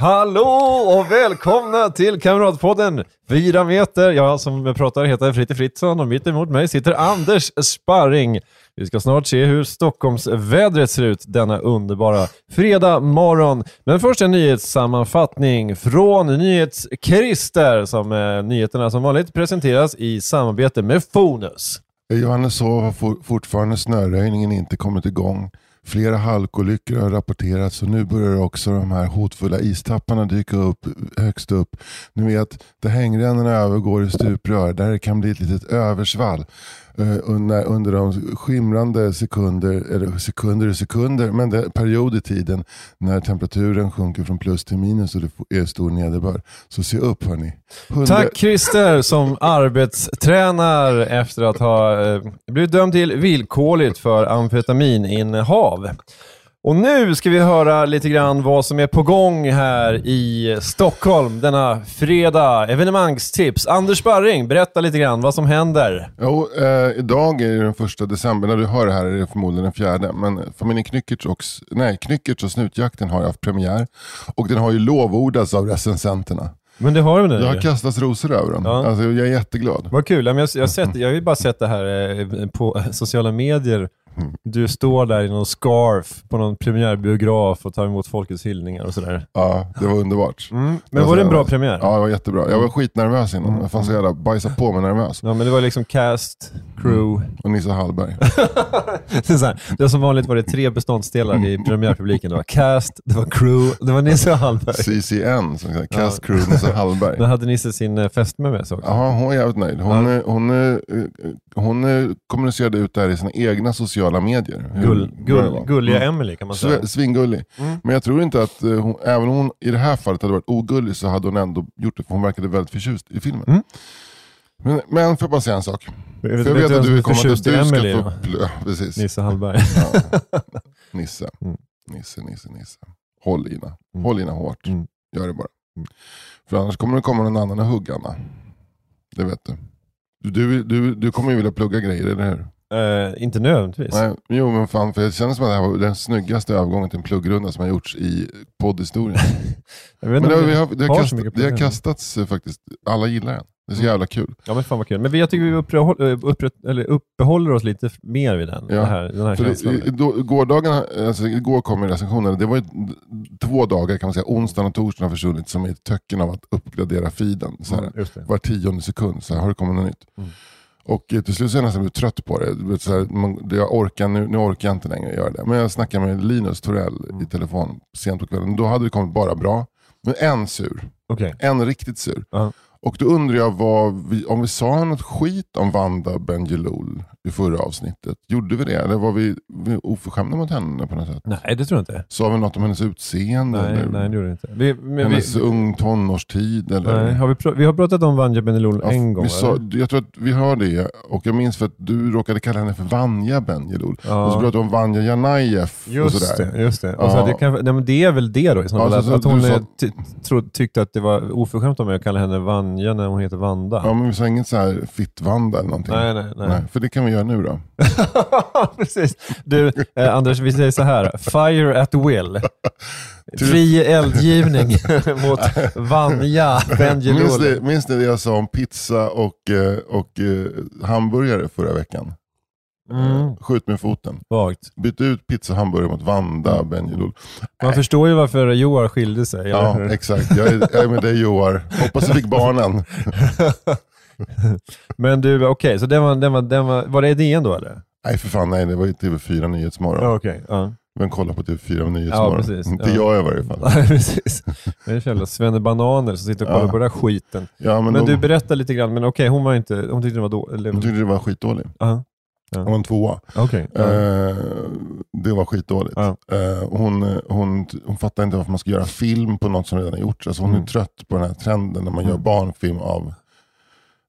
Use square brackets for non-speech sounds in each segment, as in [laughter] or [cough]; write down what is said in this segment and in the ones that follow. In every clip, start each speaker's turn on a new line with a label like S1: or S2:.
S1: Hallå och välkomna till Kamratpodden 4 meter. Jag som pratar heter Fritte Fritzson och mitt emot mig sitter Anders Sparring. Vi ska snart se hur Stockholmsvädret ser ut denna underbara fredag morgon. Men först en nyhetssammanfattning från NyhetsKrister som eh, nyheterna som vanligt presenteras i samarbete med Fonus.
S2: Johannes Johanneshov har for- fortfarande snöröjningen inte kommit igång. Flera halkolyckor har rapporterats och nu börjar också de här hotfulla istapparna dyka upp högst upp. Ni vet, där hängrännorna övergår i stuprör, där det kan bli ett litet översvall Eh, under, under de skimrande sekunder, eller sekunder och sekunder, men det period i tiden när temperaturen sjunker från plus till minus och det är stor nederbörd. Så se upp hörni. Hundra-
S1: Tack Christer som arbetstränar efter att ha eh, blivit dömd till villkorligt för amfetamininnehav. Och nu ska vi höra lite grann vad som är på gång här i Stockholm denna fredag. Evenemangstips. Anders Sparring, berätta lite grann vad som händer.
S2: Jo, eh, idag är det den första december. När du hör det här är det förmodligen den fjärde. Men familjen Knyckertz och, nej, Knyckertz och Snutjakten har haft premiär. Och den har ju lovordats av recensenterna.
S1: Men det har vi nu.
S2: Det har kastats rosor över dem.
S1: Ja.
S2: Alltså, jag är jätteglad.
S1: Vad kul. Jag, jag, har sett, jag har ju bara sett det här eh, på [laughs] sociala medier.
S2: Mm.
S1: Du står där i någon scarf på någon premiärbiograf och tar emot folkets hyllningar och sådär.
S2: Ja, det var underbart.
S1: Mm. Men var det en bra premiär?
S2: Ja, det var jättebra. Jag var skitnervös innan.
S1: Mm.
S2: Jag fanns så jävla bajsa på mig nervös.
S1: Ja, men det var liksom cast, crew.
S2: Och Nisse Hallberg. [laughs]
S1: Det, är så här, det var som vanligt var det tre beståndsdelar
S2: Mm.
S1: i premiärpubliken. Det var cast, det var crew, det var Nisse Hallberg.
S2: CCN, som sagt. Cast Crew Nisse Hallberg. [laughs]
S1: Men hade Nisse sin eh, fästmö med sig också?
S2: Ja, hon är jävligt nöjd. Hon,
S1: Ja.
S2: eh, hon, eh, hon eh, kommunicerade ut det här i sina egna sociala medier.
S1: Gull, gull, gulliga
S2: Mm.
S1: Emily kan man säga.
S2: Svingullig.
S1: Mm.
S2: Men jag tror inte att, eh, hon, även om hon i det här fallet hade varit ogullig så hade hon ändå gjort det för hon verkade väldigt förtjust i filmen.
S1: Mm.
S2: Men, men får jag bara säga en sak. För jag
S1: vet
S2: vet att du
S1: är
S2: kommer att
S1: förtjust
S2: du
S1: i
S2: ska
S1: Emily?
S2: få... Ja, precis.
S1: Nisse Hallberg.
S2: Ja. [laughs] Nisse.
S1: Mm.
S2: Nisse, Nisse, Nisse. Håll Ina.
S1: Mm.
S2: Håll Ina hårt.
S1: Mm.
S2: Gör det bara.
S1: Mm.
S2: För annars kommer det komma någon annan och hugga Anna. Det vet du. Du, du, du kommer ju vilja plugga grejer, eller hur?
S1: Eh, inte nödvändigtvis.
S2: Nej, jo men fan, för det känns som att det här var den snyggaste övergången till en pluggrunda som har gjorts i poddhistorien. [laughs]
S1: Jag vet
S2: Men det, vi har, det, har
S1: har
S2: det har kastats eh, faktiskt, alla gillar den. Det är så
S1: Mm.
S2: jävla kul.
S1: Ja men fan vad kul. Men jag tycker vi uppehåller, eh, uppehåller oss lite mer vid den,
S2: Ja.
S1: det här, den här känslan.
S2: då, gårdagen, alltså, igår kom ju recensionen, det var ju två dagar kan man säga, onsdagen och torsdagen har försvunnit som är ett töcken av att uppgradera feeden. Så här,
S1: Mm,
S2: var tionde sekund, så här, har det kommit något nytt?
S1: Mm.
S2: Och eh, till slut så är jag nästan blivit trött på det. Så här, man, jag orkar, nu, nu orkar jag inte längre göra det. Men jag snackade med Linus Torell
S1: Mm.
S2: i telefon sent på kvällen. Då hade det kommit bara bra. Men en sur.
S1: Okej.
S2: En riktigt sur.
S1: Ja.
S2: Och då undrar jag vad vi, om vi sa något skit om Vanda Bendjelloul i förra avsnittet. Gjorde vi det? Eller var vi, vi oförskämda mot henne på något sätt?
S1: Nej, det tror jag inte.
S2: Sa vi något om hennes utseende?
S1: Nej,
S2: eller
S1: nej det gjorde det inte. Vi, men vi,
S2: hennes ung tonårstid? Eller?
S1: nej, har vi, vi har pratat om Vanja Benelol
S2: Ja,
S1: en gång.
S2: vi sa, jag tror att vi har det, och jag minns för att du råkade kalla henne för Vanja Bendjelloul. Och så
S1: ja.
S2: pratade vi om Vanja Janajev och
S1: Just det, just det. Och så
S2: Ja.
S1: det, kan, nej, men det är väl det då i
S2: Ja,
S1: fall,
S2: så-
S1: att,
S2: så
S1: att hon
S2: du sa-
S1: ty, tro, tyckte att det var oförskämt av mig att kalla henne Vanja när hon heter Vanda.
S2: Ja, men vi sa inget så här fitt-Vanda eller någonting.
S1: nej, nej, nej.
S2: för det kan vi göra nu då. [laughs]
S1: Precis. Du, eh, Anders, vi säger så här. Fire at will. Fri eldgivning [laughs] mot Vanja
S2: Minns minns ni det jag sa om pizza och, eh, och eh, hamburgare förra veckan?
S1: Mm.
S2: Skjut med foten.
S1: Vagt.
S2: Byt ut pizza och hamburgare mot Vanda Bendjelloul.
S1: Man förstår ju varför Joar skilde sig. eller
S2: Ja,
S1: hur?
S2: exakt. Jag är, jag är med dig Joar. Hoppas du fick barnen. [laughs]
S1: Men du, okej, så den var, den var, den var, var det DN då eller?
S2: Nej för fan, nej det var ju TV4 Nyhetsmorgon.
S1: Ja, okej. Ja.
S2: Men kolla på TV4 Nyhetsmorgon.
S1: Ja, precis.
S2: Inte
S1: Ja.
S2: jag i varje fall.
S1: Nej, [laughs] precis. Det är jävla svennebananer som sitter och kollar
S2: Ja.
S1: på den där skiten.
S2: Ja, men
S1: Men
S2: de,
S1: du berättar lite grann, men okej, hon var inte, hon tyckte det var då, eller,
S2: de tyckte det var skitdålig.
S1: Ja. Ja.
S2: Det var en tvåa.
S1: Okej. Ja.
S2: Eh, det var skitdåligt.
S1: Ja.
S2: Eh, hon, hon, hon fattar inte varför man ska göra film på något som redan är gjort. Alltså hon
S1: Mm.
S2: är trött på den här trenden när man gör barnfilm av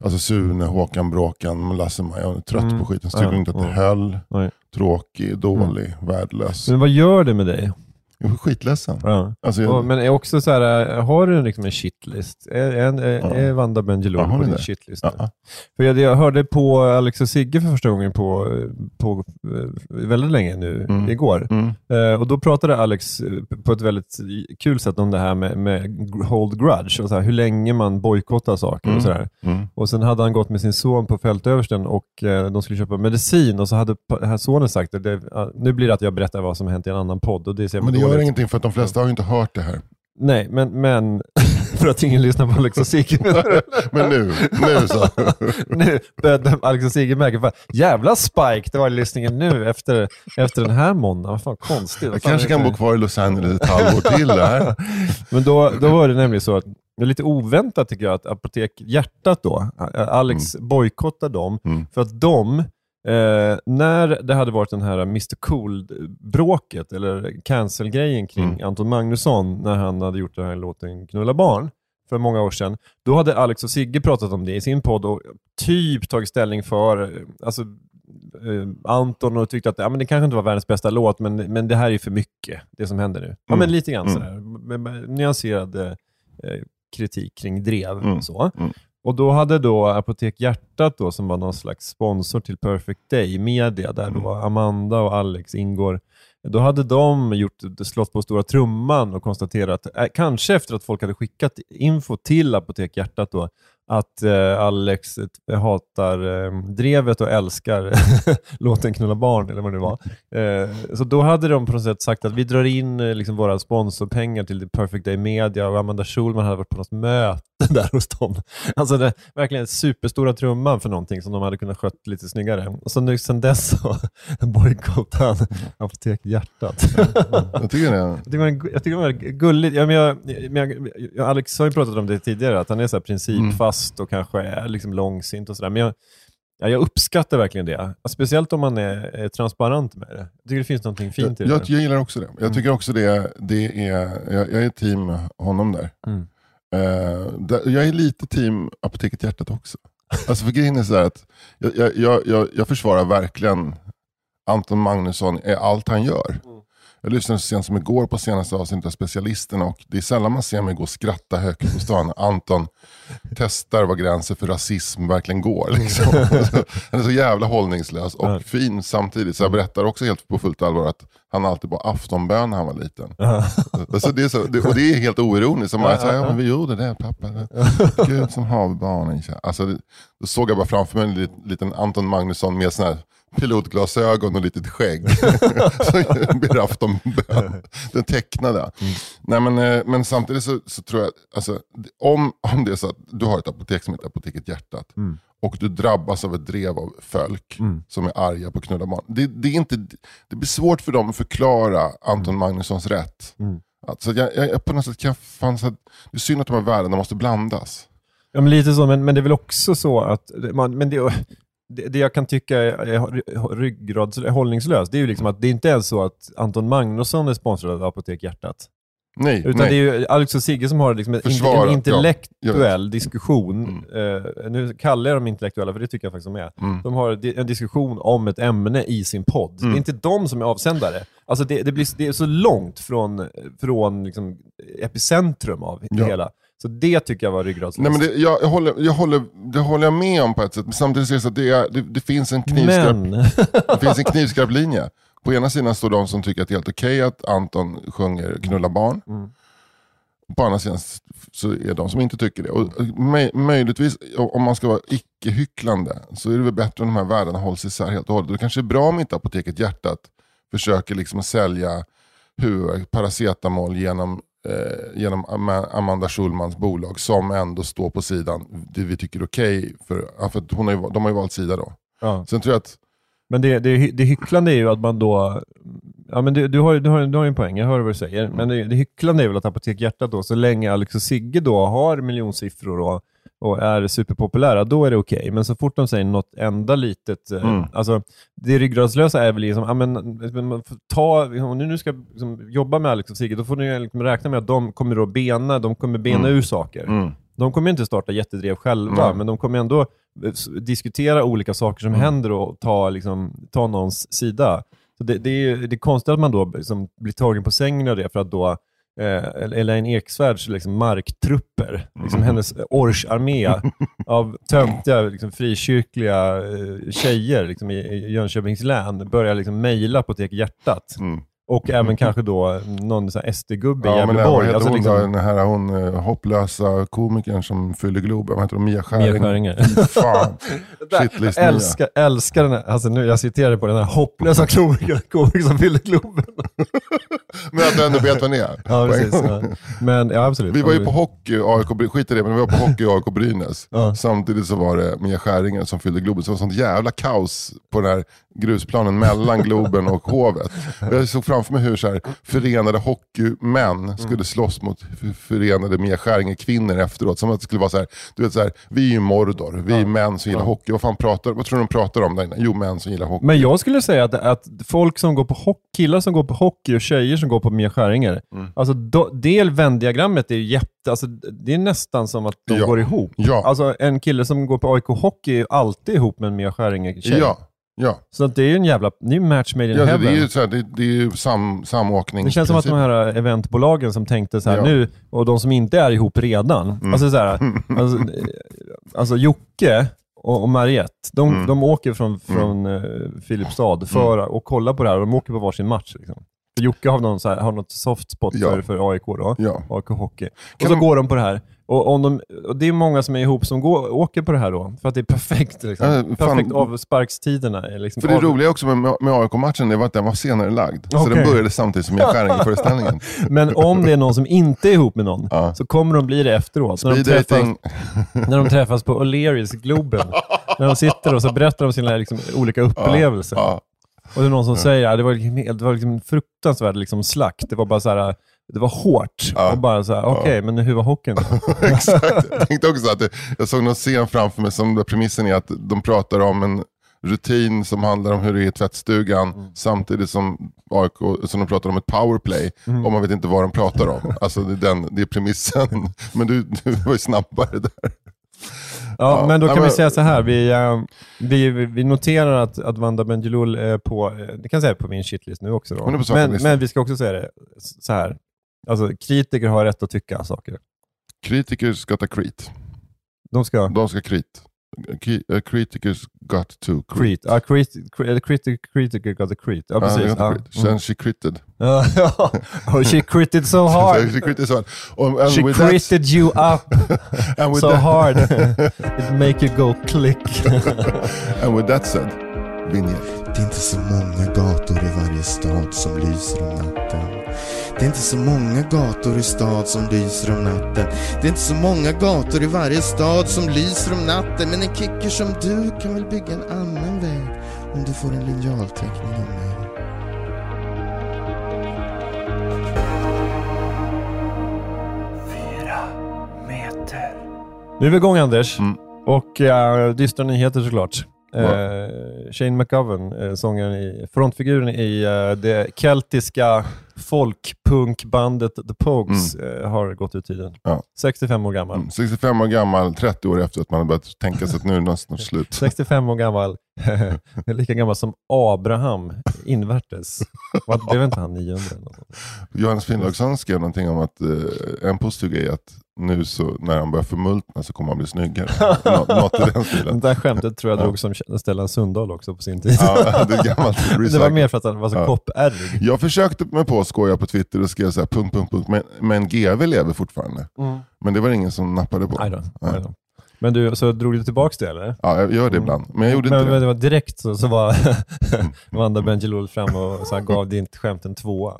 S2: alltså Sune, Håkan Bråkan, Lasse-Maja. Hon är trött
S1: Mm.
S2: på skiten. Så tycker
S1: Ja,
S2: inte att det
S1: ja.
S2: höll.
S1: Nej. Mm.
S2: Tråkig, dålig, värdelös.
S1: Men vad gör det med dig?
S2: Jag är skitledsen.
S1: Ja.
S2: Alltså, jag,
S1: Och, men är också så här, äh, har du liksom en shitlist? Är, är,
S2: Ja.
S1: är Vanda
S2: Ja,
S1: Bendjelloul
S2: hon
S1: på din
S2: det.
S1: shitlist?
S2: ja,
S1: För jag, jag hörde på Alex och Sigge för första gången på, på eh, väldigt länge nu,
S2: Mm.
S1: igår.
S2: mm,
S1: Eh, och då pratade Alex eh, på ett väldigt kul sätt om det här med, med hold grudge och så här, hur länge man bojkottar saker och
S2: Mm.
S1: sådär.
S2: mm.
S1: Och sen hade han gått med sin son på fältöversten och eh, de skulle köpa medicin och så hade här sonen sagt att nu blir det att jag berättar vad som hänt i en annan podd. Och det ser dåligt.
S2: Gör ingenting för att de flesta har ju inte hört det här.
S1: Nej, men, men [laughs] för att ingen lyssnar på Alex och Sigge. [laughs]
S2: Men nu, nu så. [laughs]
S1: nu började Alex och Sigge märka, jävla spike det var i lyssningen nu efter, efter den här måndagen. Vad fan konstigt.
S2: Jag
S1: fan
S2: kanske kan bo kvar i Los Angeles ett halvår till där.
S1: Men då, då var det nämligen så att det är lite oväntat tycker jag att Apotek Hjärtat då, Alex bojkottade dem
S2: Mm.
S1: för att de, eh, när det hade varit den här Mr Cool-bråket eller cancel-grejen kring
S2: Mm.
S1: Anton Magnusson när han hade gjort den här låten Knulla barn för många år sedan, då hade Alex och Sigge pratat om det i sin podd och typ tagit ställning för eh, alltså, eh, Anton och tyckte att ja, men det kanske inte var världens bästa låt, men, men det här är för mycket, det som händer nu. Ja,
S2: Mm.
S1: men lite grann
S2: Mm.
S1: sådär. Nyanserad eh, kritik kring drev.
S2: Mm.
S1: Så.
S2: Mm.
S1: Och då hade då Apotek Hjärtat, då, som var någon slags sponsor till Perfect Day Media, där då
S2: Mm.
S1: Amanda och Alex ingår, då hade de gjort, slått på stora trumman och konstaterat, eh, kanske efter att folk hade skickat info till Apotek Hjärtat, då, att eh, Alex eh, hatar eh, drevet och älskar [laughs] låten Knulla barn, eller vad det var. Eh, så då hade de på något sätt sagt att vi drar in eh, liksom våra sponsorpengar till The Perfect Day Media och Amanda Schulman hade varit på något möte [laughs] där hos dem. Alltså det, verkligen superstora trumman för någonting som de hade kunnat skött lite snyggare. Och så nu sen dess så [laughs] bojkottade han Apotek Hjärtat.
S2: Jag tycker det.
S1: Jag tycker, det var, jag tycker det var gulligt. Ja, men jag, men jag, Alex har ju pratat om det tidigare, att han är så här principfast och kanske är liksom långsint och sådär. Men jag, ja, jag uppskattar verkligen det. Speciellt om man är, är transparent med det. Jag tycker det finns någonting fint i det.
S2: jag, jag gillar också det. Jag tycker också det, det är, jag, jag är team honom där.
S1: Mm.
S2: Där- jag är lite team Apoteket Hjärtat också. Alltså för grejen är så att jag, jag, jag, jag, försvarar verkligen Anton Magnusson i allt han gör. Jag lyssnade så sent som igår på senaste avsnittet av Specialisterna och det är sällan man ser mig gå och skratta högt på stan. Anton testar vad gränsen för rasism verkligen går. Liksom. Han är så jävla hållningslös och
S1: Ja.
S2: fin samtidigt. Så jag berättar också helt på fullt allvar att han alltid var aftonbön när han var liten. Alltså det är så, det, och det är helt oironiskt. Man säger,
S1: ja,
S2: men vi gjorde det pappa. Gud som har barnen. kär." Alltså, då såg jag bara framför mig en lit- liten Anton Magnusson med såna här pilotglasögon och litet skägg. [laughs] så ber aftonbön. Den tecknade.
S1: Mm.
S2: Nej, men, eh, men samtidigt så, så tror jag, alltså, om, om det är så att du har ett apotek som heter Apoteket Hjärtat
S1: Mm.
S2: och du drabbas av ett drev av folk
S1: Mm.
S2: som är arga på knulla barn. Det, det, är inte, det blir svårt för dem att förklara Anton Magnussons rätt.
S1: Mm.
S2: Alltså, jag, jag, på något sätt kan fan, så att, det är synd att de här värdena måste blandas.
S1: Ja, men lite så, men, men det är väl också så att man, men det, det, det jag kan tycka är, är ryggradshållningslöst, det är ju liksom att det inte är så att Anton Magnusson är sponsrad av Apotek Hjärtat.
S2: Nej,
S1: Utan
S2: nej.
S1: det är ju Alex och Sigge som har liksom en, en
S2: ja,
S1: intellektuell diskussion.
S2: Mm.
S1: Eh, nu kallar jag dem intellektuella, för det tycker jag faktiskt de är.
S2: Mm.
S1: De har en diskussion om ett ämne i sin podd.
S2: Mm.
S1: Det är inte de som är avsändare. Alltså det, det, blir, det är så långt från, från liksom epicentrum av det
S2: Ja.
S1: hela. Så det tycker jag var ryggradslöst.
S2: Nej, men det, jag, jag, håller, jag håller, det håller jag med om på ett sätt. Men samtidigt är det så att det, är, det, det, finns en knivskarp,
S1: Men, [laughs]
S2: det finns en knivskarp linje. På ena sidan står de som tycker att det är helt okej att Anton sjunger knulla barn.
S1: Mm.
S2: På andra sidan så är de som inte tycker det. Och möj, möjligtvis, om man ska vara icke-hycklande, så är det väl bättre om de här värdena hålls isär helt och hållet. Det kanske är bra om inte Apoteket Hjärtat försöker liksom sälja huvudvärk, paracetamol genom, genom Ama- Amanda Schulmans bolag som ändå står på sidan det vi tycker är okej. för, ja, för att hon har ju, de har ju valt sida då.
S1: ja.
S2: Sen tror jag att
S1: men det, det, det hycklande är ju att man då... Ja, men du, du, har, du, har, du har en poäng, jag hör vad du säger. Men det, det hycklande är väl att Apotek Hjärtat då, så länge Alex och Sigge då har miljonsiffror och och är superpopulära, då är det okej. Men så fort de säger något enda litet, eh,
S2: Mm.
S1: alltså det ryggradslösa är väl liksom, men, får ta, om ni nu ska liksom, jobba med Alex och Sigge, då får ni liksom räkna med att de kommer då bena, de kommer bena
S2: Mm.
S1: ur saker.
S2: Mm.
S1: De kommer inte starta jättedrev själva,
S2: Nej.
S1: men de kommer ändå eh, diskutera olika saker som
S2: Mm.
S1: händer och ta, liksom, ta någons sida. Så det, det, är, det är konstigt att man då liksom blir tagen på sängen av det, för att då eh, Elaine Eksvärds liksom, marktrupper, liksom
S2: Mm.
S1: hennes Ors-armé [laughs] av töntiga liksom, frikyrkliga eh, tjejer liksom, i, i Jönköpings län börjar liksom, mejla Apotek Hjärtat.
S2: Mm.
S1: Och även kanske då någon SD-gubbe i
S2: Ja, vad
S1: Gävleborg.
S2: heter
S1: Alltså,
S2: hon,
S1: liksom,
S2: den här hon, eh, hopplösa komikern som fyller Globen? Vad heter hon? Mia Skäringer?
S1: Mia Skäringer.
S2: Fan. [laughs] Shitlist
S1: Jag
S2: Mia.
S1: älskar, älskar den här, alltså nu, jag citerar på den här hopplösa [laughs] komikern som fyllde Globen.
S2: Men att du ändå vet vad ni är. [laughs]
S1: Ja, precis. Ja. Men ja, absolut.
S2: Vi var ju på hockey, AIK, skit i det, men vi var på hockey i AIK Brynäs.
S1: Ja.
S2: Samtidigt så var det Mia Skäringer som fyllde Globen. Så det var sånt jävla kaos på den här grusplanen mellan Globen och Hovet. Jag såg framför mig hur så här, förenade hockeymän skulle slåss mot förenade Mia Skäringer-kvinnor efteråt. Som att det skulle vara så här, du vet så här, vi är ju Mordor, vi är män som gillar hockey. Vad fan pratar, vad tror du de pratar om där inne? Jo, män som gillar hockey.
S1: Men jag skulle säga att, att folk som går på hockey, killar som går på hockey och tjejer som går på Mia Skäringer,
S2: Mm.
S1: alltså do, det vändiagrammet är jätte, alltså, det är nästan som att de
S2: Ja.
S1: går ihop.
S2: Ja.
S1: Alltså en kille som går på AIK Hockey är ju alltid ihop med en Mia Skäringer-tjej.
S2: Ja, ja.
S1: Så det är ju en jävla, det är match made in
S2: ja det,
S1: heaven.
S2: det är ju, så här, det, det är ju sam, samåkning.
S1: Det känns som att de här eventbolagen som tänkte så här
S2: Ja.
S1: nu, och de som inte är ihop redan,
S2: Mm.
S1: alltså så här, [laughs] alltså, alltså Jocke och, och Mariette, de,
S2: Mm.
S1: de åker från, från eh, Filipstad för att kolla på det här och de åker på varsin match. Liksom. Jocke har någon, så här, har något soft spot
S2: Ja.
S1: för, för AIK då,
S2: Ja.
S1: AIK Hockey. Och
S2: Kan
S1: så
S2: de-
S1: går de på det här. Och, om de, och det är många som är ihop som går, åker på det här då, för att det är perfekt. Liksom.
S2: Fan.
S1: perfekt avsparkstiderna. är Liksom,
S2: För det
S1: av-
S2: roliga också med, med AIK-matchen det var att den var senare lagd. Så
S1: Okej.
S2: den började samtidigt som Mia Skäringer-föreställningen. [laughs]
S1: Men om det är någon som inte är ihop med någon,
S2: Ja.
S1: så kommer de bli det efteråt. När de, träffas, när de träffas på O'Learys, Globen. [laughs] när de sitter och så berättar de sina liksom, olika upplevelser.
S2: Ja.
S1: Och det är någon som säger att det var, liksom, det var liksom fruktansvärd liksom, slakt. Det var bara så här, det var hårt.
S2: Ja.
S1: Och bara så här, okej, men hur var hockeyn? [laughs]
S2: Exakt. Jag tänkte också att det, jag såg någon scen framför mig som premissen är att de pratar om en rutin som handlar om hur det är i tvättstugan
S1: Mm.
S2: samtidigt som AIK, som de pratar om ett powerplay
S1: Mm.
S2: och man vet inte vad de pratar om. Alltså det är, den, det är premissen. [laughs] Men du, du var ju snabbare där.
S1: Ja, men då kan vi säga så här. Vi, eh, vi, vi noterar att, att Vanda Bendjelloul är på, eh, det kan säga på min shitlist nu också. Då. Men, men vi ska också säga det så här. Alltså, kritiker har rätt att tycka saker.
S2: Kritiker ska ta crit.
S1: De ska...
S2: De ska crit. Ki- eh, Criticers got to crit.
S1: Creed. Ja, Creed, Critic, Critiker got a Creed. Ja, precis.
S2: to crit. Sen
S1: Mm.
S2: she critted. [laughs]
S1: Oh, she critted so [laughs] hard.
S2: she critted so hard. Och- and
S1: She
S2: with that-
S1: critted you up [laughs]
S2: and with
S1: so
S2: that-
S1: hard. It make you go click.
S2: And with that said, vignett.
S3: Det är inte så många gator i varje stad som lyser om natten. Det är inte så många gator i stad som lyser om natten. Det är inte så många gator i varje stad som lyser om natten. Men en kicker som du kan väl bygga en annan väg om du får en linjalteckning av mig.
S1: Nu är vi igång Anders.
S2: Mm.
S1: Och uh, dystra nyheter såklart. Uh, Shane McGovern, uh, sångaren i, frontfiguren i uh, det keltiska folkpunkbandet The Pogues, eh, har gått ut tiden.
S2: Ja.
S1: 65 år gammal.
S2: Mm, 65 år gammal, 30 år efter att man har börjat tänka sig att nu är det snart slut. [laughs]
S1: 65 år gammal. [laughs] lika gammal som Abraham invärtes. Vad Blev inte han 900? Eller något sånt?
S2: Johannes Finnlaugsson skrev någonting om att eh, en positiv grej är att nu så, när han börjar förmultna så kommer han bli snyggare. Nå, något i den [laughs]
S1: Det
S2: stilen.
S1: där skämtet tror jag
S2: Ja.
S1: drog som Stellan Sundahl också på sin tid.
S2: Ja, det är gammalt. [laughs]
S1: det var mer för att han var så
S2: Ja.
S1: koppärrig.
S2: Jag försökte mig på att skoja på Twitter och skrev så här, punkt, punkt, punkt, men, men GV lever fortfarande. Men det var det ingen som nappade på.
S1: Aj då, aj då. Men du, så drog du tillbaka det eller?
S2: Ja, jag gör det ibland. Men jag gjorde
S1: men,
S2: inte
S1: men
S2: det.
S1: var direkt så, så var [laughs] Wanda Bendjelloul fram och så gav ditt skämt en tvåa. [laughs]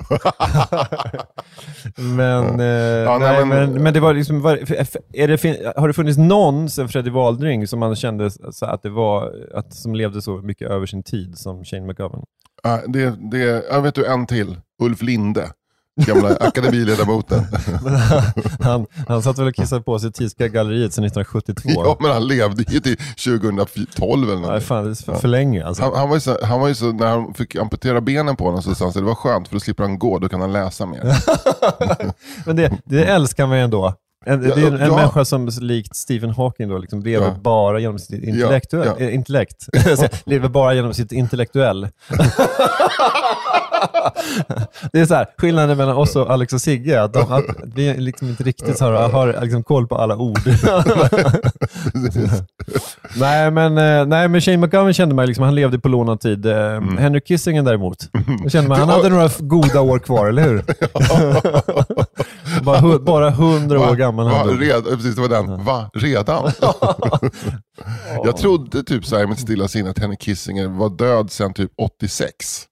S1: men, eh,
S2: Ja,
S1: nej,
S2: nej, men-
S1: men, det var liksom, var, är det, har det funnits någon sen Freddie Waldring som man kände så att det var, att, som levde så mycket över sin tid som Shane McGovern?
S2: Ja, det, det, jag vet du en till. Ulf Linde. Gamla akademiledamoten. [laughs]
S1: Men han, han, han satt väl och kissade på sig i Tyska galleriet sedan 1972.
S2: ja, men han levde ju till 2012 eller
S1: Nej,
S2: något.
S1: fan, det är för, för länge alltså.
S2: Han, han, var ju så, han var ju så, när han fick amputera benen på honom så sa han så det var skönt för då slipper han gå, då kan han läsa mer. [laughs]
S1: Men det, det älskar man ju ändå. En,
S2: Ja,
S1: det är en, en
S2: ja.
S1: människa som likt Stephen Hawking då, liksom lever
S2: Ja.
S1: bara genom sitt intellektuell,
S2: ja.
S1: eh, intellekt. [laughs] lever bara genom sitt intellektuell. [laughs] det är så här, skillnaden mellan oss och Alex och Sigge att, de, att vi liksom inte riktigt har, har liksom koll på alla ord. [laughs] nej, men, eh, nej, men Shane McGowan kände man liksom, han levde på lånad tid. Eh,
S2: Mm.
S1: Henry Kissinger däremot, kände man, han hade några goda år kvar, eller hur? Bara, hu- bara hundra år gammal
S2: Va? Red, precis, det var den. Va? Redan? [laughs] Jag trodde typ så här mitt stilla sinne att Henry Kissinger var död sedan typ 86.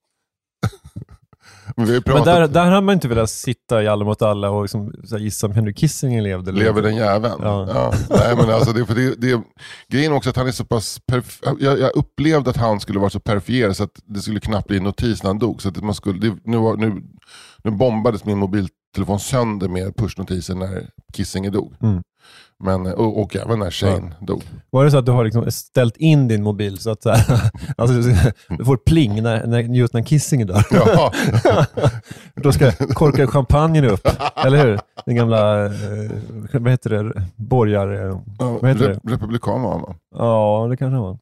S2: Men vi
S1: Men där, där har man inte velat sitta i Alla mot alla och liksom, så här, gissa om Henry Kissinger levde. eller
S2: lever den jäveln?
S1: Ja.
S2: Ja. Nej, men alltså det, för det, det, grejen också att han är så pass perf- jag, jag upplevde att han skulle vara så perifierad så att det skulle knappt bli en notis när han dog. Så att man skulle, det, nu, var, nu, nu bombades min mobiltelefon sönder med pushnotiser när Kissinger dog.
S1: Mm.
S2: Men, och, och även när Shane dog.
S1: Var det så att du har liksom ställt in din mobil så att så här, [laughs] alltså, du får pling när, när, just när Kissinger dör?
S2: Ja. [laughs]
S1: Då ska korka champagnen upp, [laughs] eller hur? Den gamla, eh, vad heter det, borgar... Eh, vad heter
S2: Re-
S1: det?
S2: Republikan var han va?
S1: Ja, det kanske var.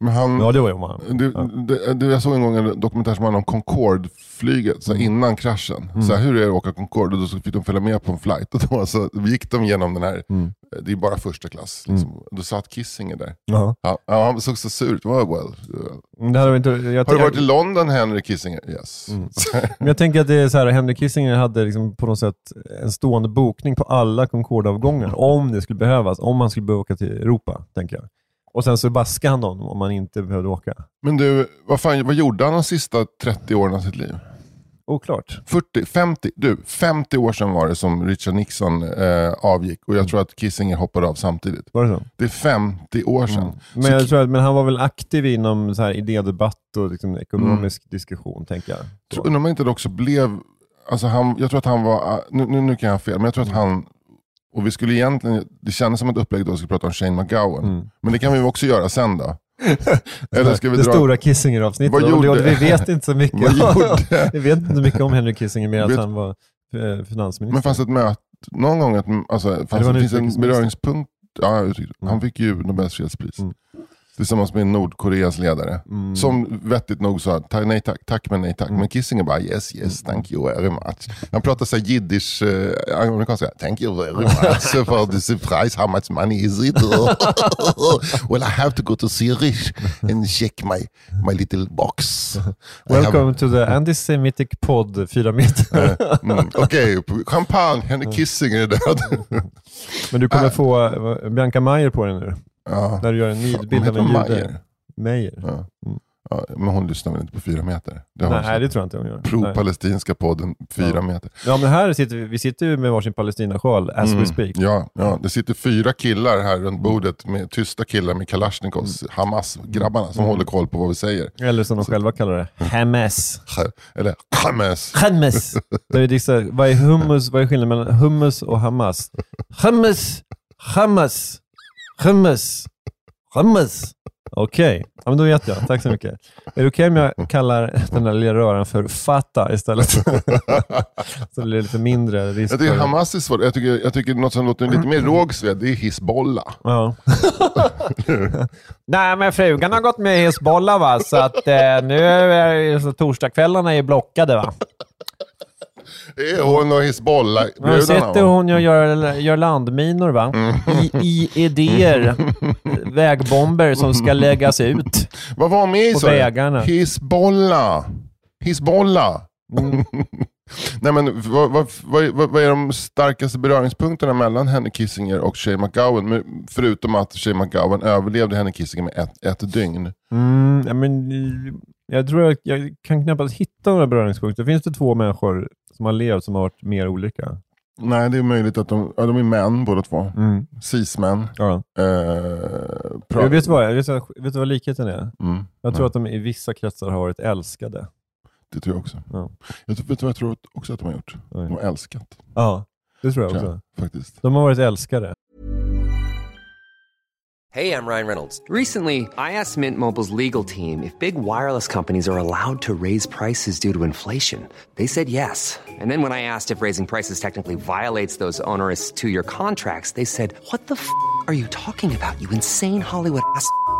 S2: Men han,
S1: Ja, det var man.
S2: Du, du, du, jag såg en gång en dokumentär som handlade om Concorde-flyget, så här, innan kraschen. Så här, hur är det att åka Concorde? Och då fick de följa med på en flight. Och då så gick de igenom den här,
S1: Mm.
S2: det är bara första klass. Liksom. Då satt Kissinger där.
S1: Ja.
S2: Ja, ja, han såg så sur ut. Well, well.
S1: Det hade inte, jag,
S2: Har du varit i
S1: jag,
S2: London Henry Kissinger? Yes. [laughs]
S1: men jag tänker att det är så här, Henry Kissinger hade liksom på något sätt en stående bokning på alla Concorde-avgångar, om det skulle behövas, om han skulle behöva åka till Europa, tänker jag. Och sen så baskade han honom om han inte behövde åka.
S2: Men du, vad, fan, vad gjorde han de sista 30 åren av sitt liv?
S1: Oklart.
S2: 40, 50, du, 50 år sedan var det som Richard Nixon eh, avgick och jag tror att Kissinger hoppade av samtidigt.
S1: Var det så?
S2: Det är 50 år sedan.
S1: Men,
S2: Så
S1: jag tror att, men han var väl aktiv inom så här idédebatt och liksom ekonomisk diskussion, tänker jag.
S2: Tror- Undrar om inte det också blev, alltså han, jag tror att han var, nu, nu, nu kan jag ha fel, men jag tror att han, och vi skulle egentligen, det kändes som ett upplägg då vi skulle prata om Shane McGowan.
S1: Mm.
S2: Men det kan vi också göra sen då. [laughs] Eller ska vi
S1: det
S2: dra,
S1: stora Kissinger-avsnittet. Vi vet inte så mycket. [laughs] [laughs] vi vet inte så mycket om Henry Kissinger, mer att
S2: Vet-
S1: han var eh, finansminister.
S2: men fanns det ett möte, någon gång, att, alltså, fanns,
S1: det
S2: det finns en beröringspunkt, ja, utrikes-
S1: Mm.
S2: han fick ju Nobels fredspris.
S1: Mm.
S2: Tillsammans med Nordkoreas ledare.
S1: Mm.
S2: Som vettigt nog sa ta, nej tack, tack men nej tack. Men Kissinger bara yes yes thank you very much. Han pratar så jiddisch, eh, amerikanska. Thank you very [laughs] much for the surprise, how much money is it? [laughs] well I have to go to Zurich and check my, my little box. I have-
S1: Welcome to the antisemitic pod, fyra meter.
S2: Mm, Okej, champagne, Henry Kissinger är död.
S1: Men du kommer få eh, Bianca Mayer på dig nu,
S2: ja.
S1: när du gör en nidbild av en jude.
S2: Mayer?
S1: Meyer.
S2: Ja. Ja, men hon lyssnar väl inte på fyra meter? Det
S1: Nej, det tror jag inte hon gör.
S2: Pro-palestinska podden, fyra
S1: Ja.
S2: meter.
S1: Ja, men här sitter vi, vi sitter ju med varsin Palestina-sjal, as we
S2: Mm,
S1: speak.
S2: Ja, ja, det sitter fyra killar här runt bordet, med tysta killar med Kalashnikovs, Hamas-grabbarna som håller koll på vad vi säger.
S1: Eller som de själva kallar det, Hamas. [laughs]
S2: Eller Hamas.
S1: Hummus. [laughs] Där vi dissar, vad är hummus? Vad är skillnaden mellan hummus och Hamas? Hummus, hummus, hummus, hummus. Okej, ja, men då vet jag. Tack så mycket. Är det okej om jag kallar den där lilla röran för Fata istället? [laughs] så det blir lite mindre risk
S2: Jag tycker. Hamas är svårt. Jag tycker, jag tycker något som låter lite mer rågsved, det är Hizbollah.
S1: Ja. [laughs] Nej, men frugan har gått med i Hizbollah va, så att eh, nu är så torsdagskvällarna är blockade va.
S2: Det är hon och
S1: Man
S2: Hizbollah-brudarna.
S1: sitter
S2: va?
S1: hon och gör, gör landminor va? I, I idéer. [laughs] Vägbomber som ska läggas ut.
S2: Vad var hon med i
S1: På vägarna.
S2: Hizbollah. Hizbollah.
S1: Mm.
S2: Nej, men vad, vad, vad, vad är de starkaste beröringspunkterna mellan Henry Kissinger och Shane McGowan? Förutom att Shane McGowan överlevde Henry Kissinger med ett, ett dygn.
S1: Mm, ja, men, jag tror att jag kan knappast hitta några beröringspunkter. Finns det två människor som har levt som har varit mer olika?
S2: Nej, det är möjligt att de, ja, de är män båda två.
S1: Mm.
S2: Cis-män.
S1: Ja.
S2: Eh,
S1: Jag vet, vad, jag vet, vet du vad likheten är?
S2: mm.
S1: Jag tror
S2: Nej.
S1: att de i vissa kretsar har varit älskade.
S2: Det tror jag också.
S1: Ja.
S2: Jag, tror- vet du vad jag tror också att de har gjort?
S1: Nej.
S2: De har älskat.
S1: Ja, det tror jag
S2: Tror
S1: också.
S2: jag, faktiskt.
S1: De har varit älskare.
S4: Hey, I'm Ryan Reynolds. Recently, I asked Mint Mobile's legal team if big wireless companies are allowed to raise prices due to inflation. They said yes. And then when I asked if raising prices technically violates those onerous two year contracts, they said, What the f are you talking about, you insane Hollywood ass?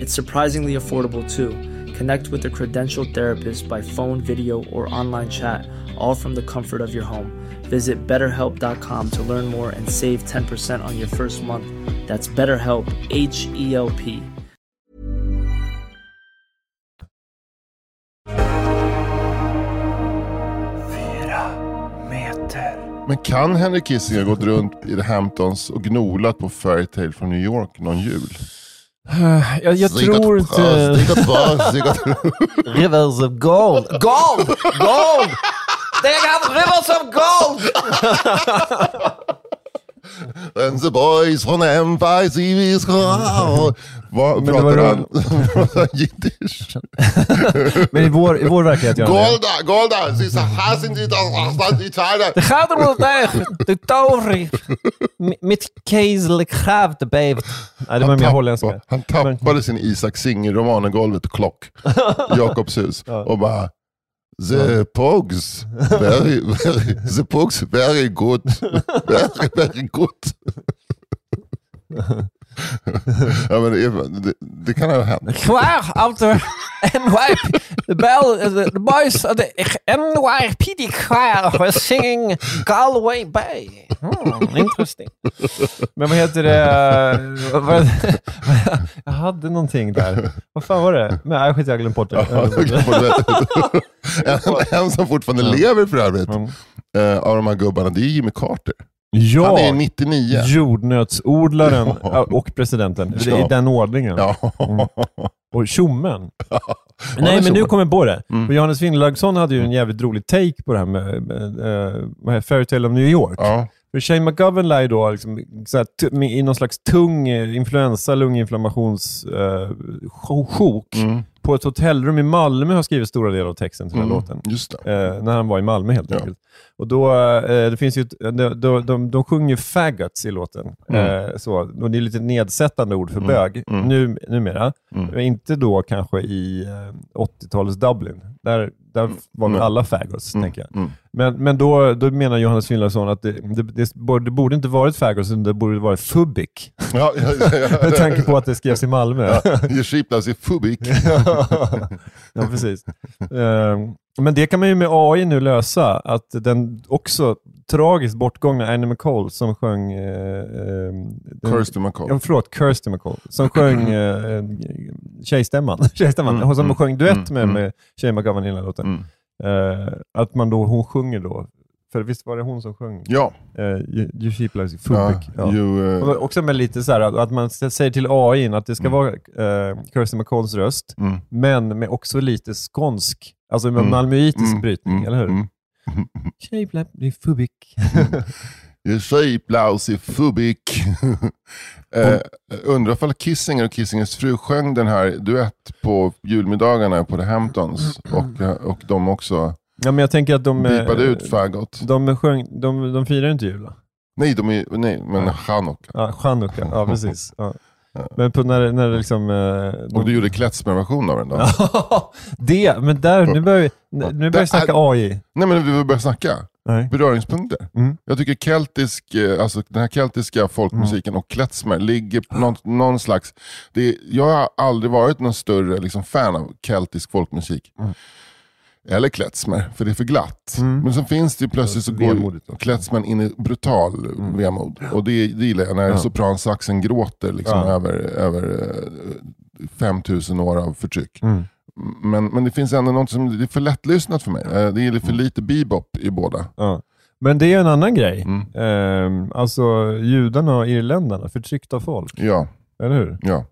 S5: It's surprisingly affordable too. Connect with a credentialed therapist by phone, video, or online chat, all from the comfort of your home. Visit betterhelp.com to learn more and save 10% on your first month. That's BetterHelp, H E L P.
S2: Men kan Henry Kissinger gått runt i The Hamptons och gnolat på Fairytale från New York någon jul? [sighs]
S1: Jag, jag tror inte...
S2: Bra,
S1: Rivers of gold. Gold! Gold! They got rivers of gold! [laughs]
S2: And the boys from Empire TV Vad
S1: det
S2: pratar
S1: var
S2: han? [laughs] Jiddisch? [laughs]
S1: Men i vår, i vår verklighet gör han.
S2: Golda, Golda, sie hassen die Italien.
S1: Det gaat wel tegen. De toverig. Mitt kejserlig gravt bevet. Nej, det var mer holländska.
S2: Han tappade sin Isak Singer-roman i golvet, Klock, [laughs] Jakobs hus, och bara The Pogs, very, very, the Pogs, very good, very, very good. Ja, men det, det, det kan ha hänt.
S1: Klaar, ouder. NYP. The bell, the, the boys of the NYPD choir were singing Galway Bay. Hmm, interesting. Men vad heter det? Vad- Jag hade någonting där. Vad fan var det? Men jag skit jag har glömt bort det.
S2: en, en som fortfarande lever för övrigt, eh, av de här gubbarna, det är Jimmy Carter.
S1: Ja,
S2: Han är 99.
S1: jordnötsodlaren [laughs]
S2: Ja.
S1: och presidenten.
S2: Ja.
S1: I den ordningen.
S2: Ja.
S1: Och tjommen. [laughs] Nej, men nu kommer jag på det.
S2: Mm.
S1: För Johannes Finnlaugsson hade ju en jävligt rolig take på det här med, med, uh, med Fairytale of New York.
S2: ja.
S1: För Shane McGovern lär ju då liksom, så här, t- med, i någon slags tung eh, influensa, lunginflammations uh, sjok
S2: Mm.
S1: På ett hotellrum i Malmö har skrivit stora delar av texten till den
S2: Mm.
S1: låten.
S2: Just det.
S1: Eh, när han var i Malmö helt
S2: Ja.
S1: enkelt. Och då, eh, det finns ju, ett- de, de, de, de sjunger faggots i låten.
S2: Mm.
S1: Eh, så, och det är lite nedsättande ord för
S2: Mm.
S1: bög,
S2: Mm.
S1: nu, numera.
S2: Mm.
S1: Men inte då kanske i eh, 80-talets Dublin. Där, där var väl
S2: Mm.
S1: alla faggots,
S2: Mm.
S1: tänker jag.
S2: Mm.
S1: Men, men då, då menar Johannes Finnlaugsson att det, det, det, borde- det borde inte varit faggots, utan det borde varit fubic.
S2: Ja, ja, ja, ja. [laughs]
S1: Med tanke på att det skrevs i Malmö.
S2: Your sheep loves you fubik. [laughs]
S1: ja, precis. Eh, Men det kan man ju med AI nu lösa, att den också tragiskt bortgångna Annie McCall som sjöng... Eh, eh, den-
S2: Kirsty McCall.
S1: Ja, förlåt, Kirsty McCall. Som [clears throat] sjöng eh, tjejstämman. [laughs] tjejstämman.
S2: Mm,
S1: som
S2: mm,
S1: sjöng duett
S2: mm,
S1: med,
S2: mm.
S1: med Tjej McGovern i den här låten.
S2: Mm.
S1: Eh, att man då, hon sjunger då, för visst var det hon som sjöng?
S2: Ja.
S1: Eh, you, you sheep like
S2: ja,
S1: Fubic. Ja.
S2: you, eh,
S1: Och Också med lite så här att man säger till AI att det ska
S2: Mm.
S1: vara eh, Kirsty McCalls röst,
S2: mm,
S1: men med också lite skånsk, alltså med
S2: Mm.
S1: malmöitisk
S2: mm,
S1: brytning,
S2: mm,
S1: eller hur?
S2: mm.
S1: Shape like Fubic.
S2: Your sheep loves you fubik. eh, undrar ifall Kissinger och Kissingers fru sjöng den här duett på julmiddagarna på The Hamptons. Och, eh, och de också
S1: ja, men jag tänker att de...
S2: bipade ut faggot.
S1: de, sjöng, de, de firar inte jul, va?
S2: Nej, de är, nej men Chanukka.
S1: Ja, Chanukka, ja precis. Ja. Men på när, när det liksom... eh,
S2: Och du gjorde Kletsmer-version av den då? [laughs]
S1: Ja, det, men där, nu börjar vi, nu börjar vi snacka AI.
S2: Nej men vi börjar snacka.
S1: Nej.
S2: Beröringspunkter.
S1: Mm.
S2: Jag tycker keltisk, eh, alltså den här keltiska folkmusiken och klezmer ligger på någon, någon slags... Det jag har aldrig varit någon större liksom, fan av keltisk folkmusik. Eller klezmer, för det är för glatt.
S1: Mm.
S2: Men så finns det ju plötsligt så går klezmern in i brutal vemod. Och det, det gillar jag, när
S1: Ja.
S2: sopransaxen gråter liksom,
S1: Ja.
S2: över, över eh, 5000 år av förtryck.
S1: Mm.
S2: Men, men det finns ändå något som det är för lättlyssnat för mig. Eh, Det är för lite bebop i båda.
S1: Ja. Men det är en annan grej.
S2: Mm.
S1: Ehm, alltså judarna och irländarna, förtryckta folk.
S2: Ja,
S1: Eller hur?
S2: ja.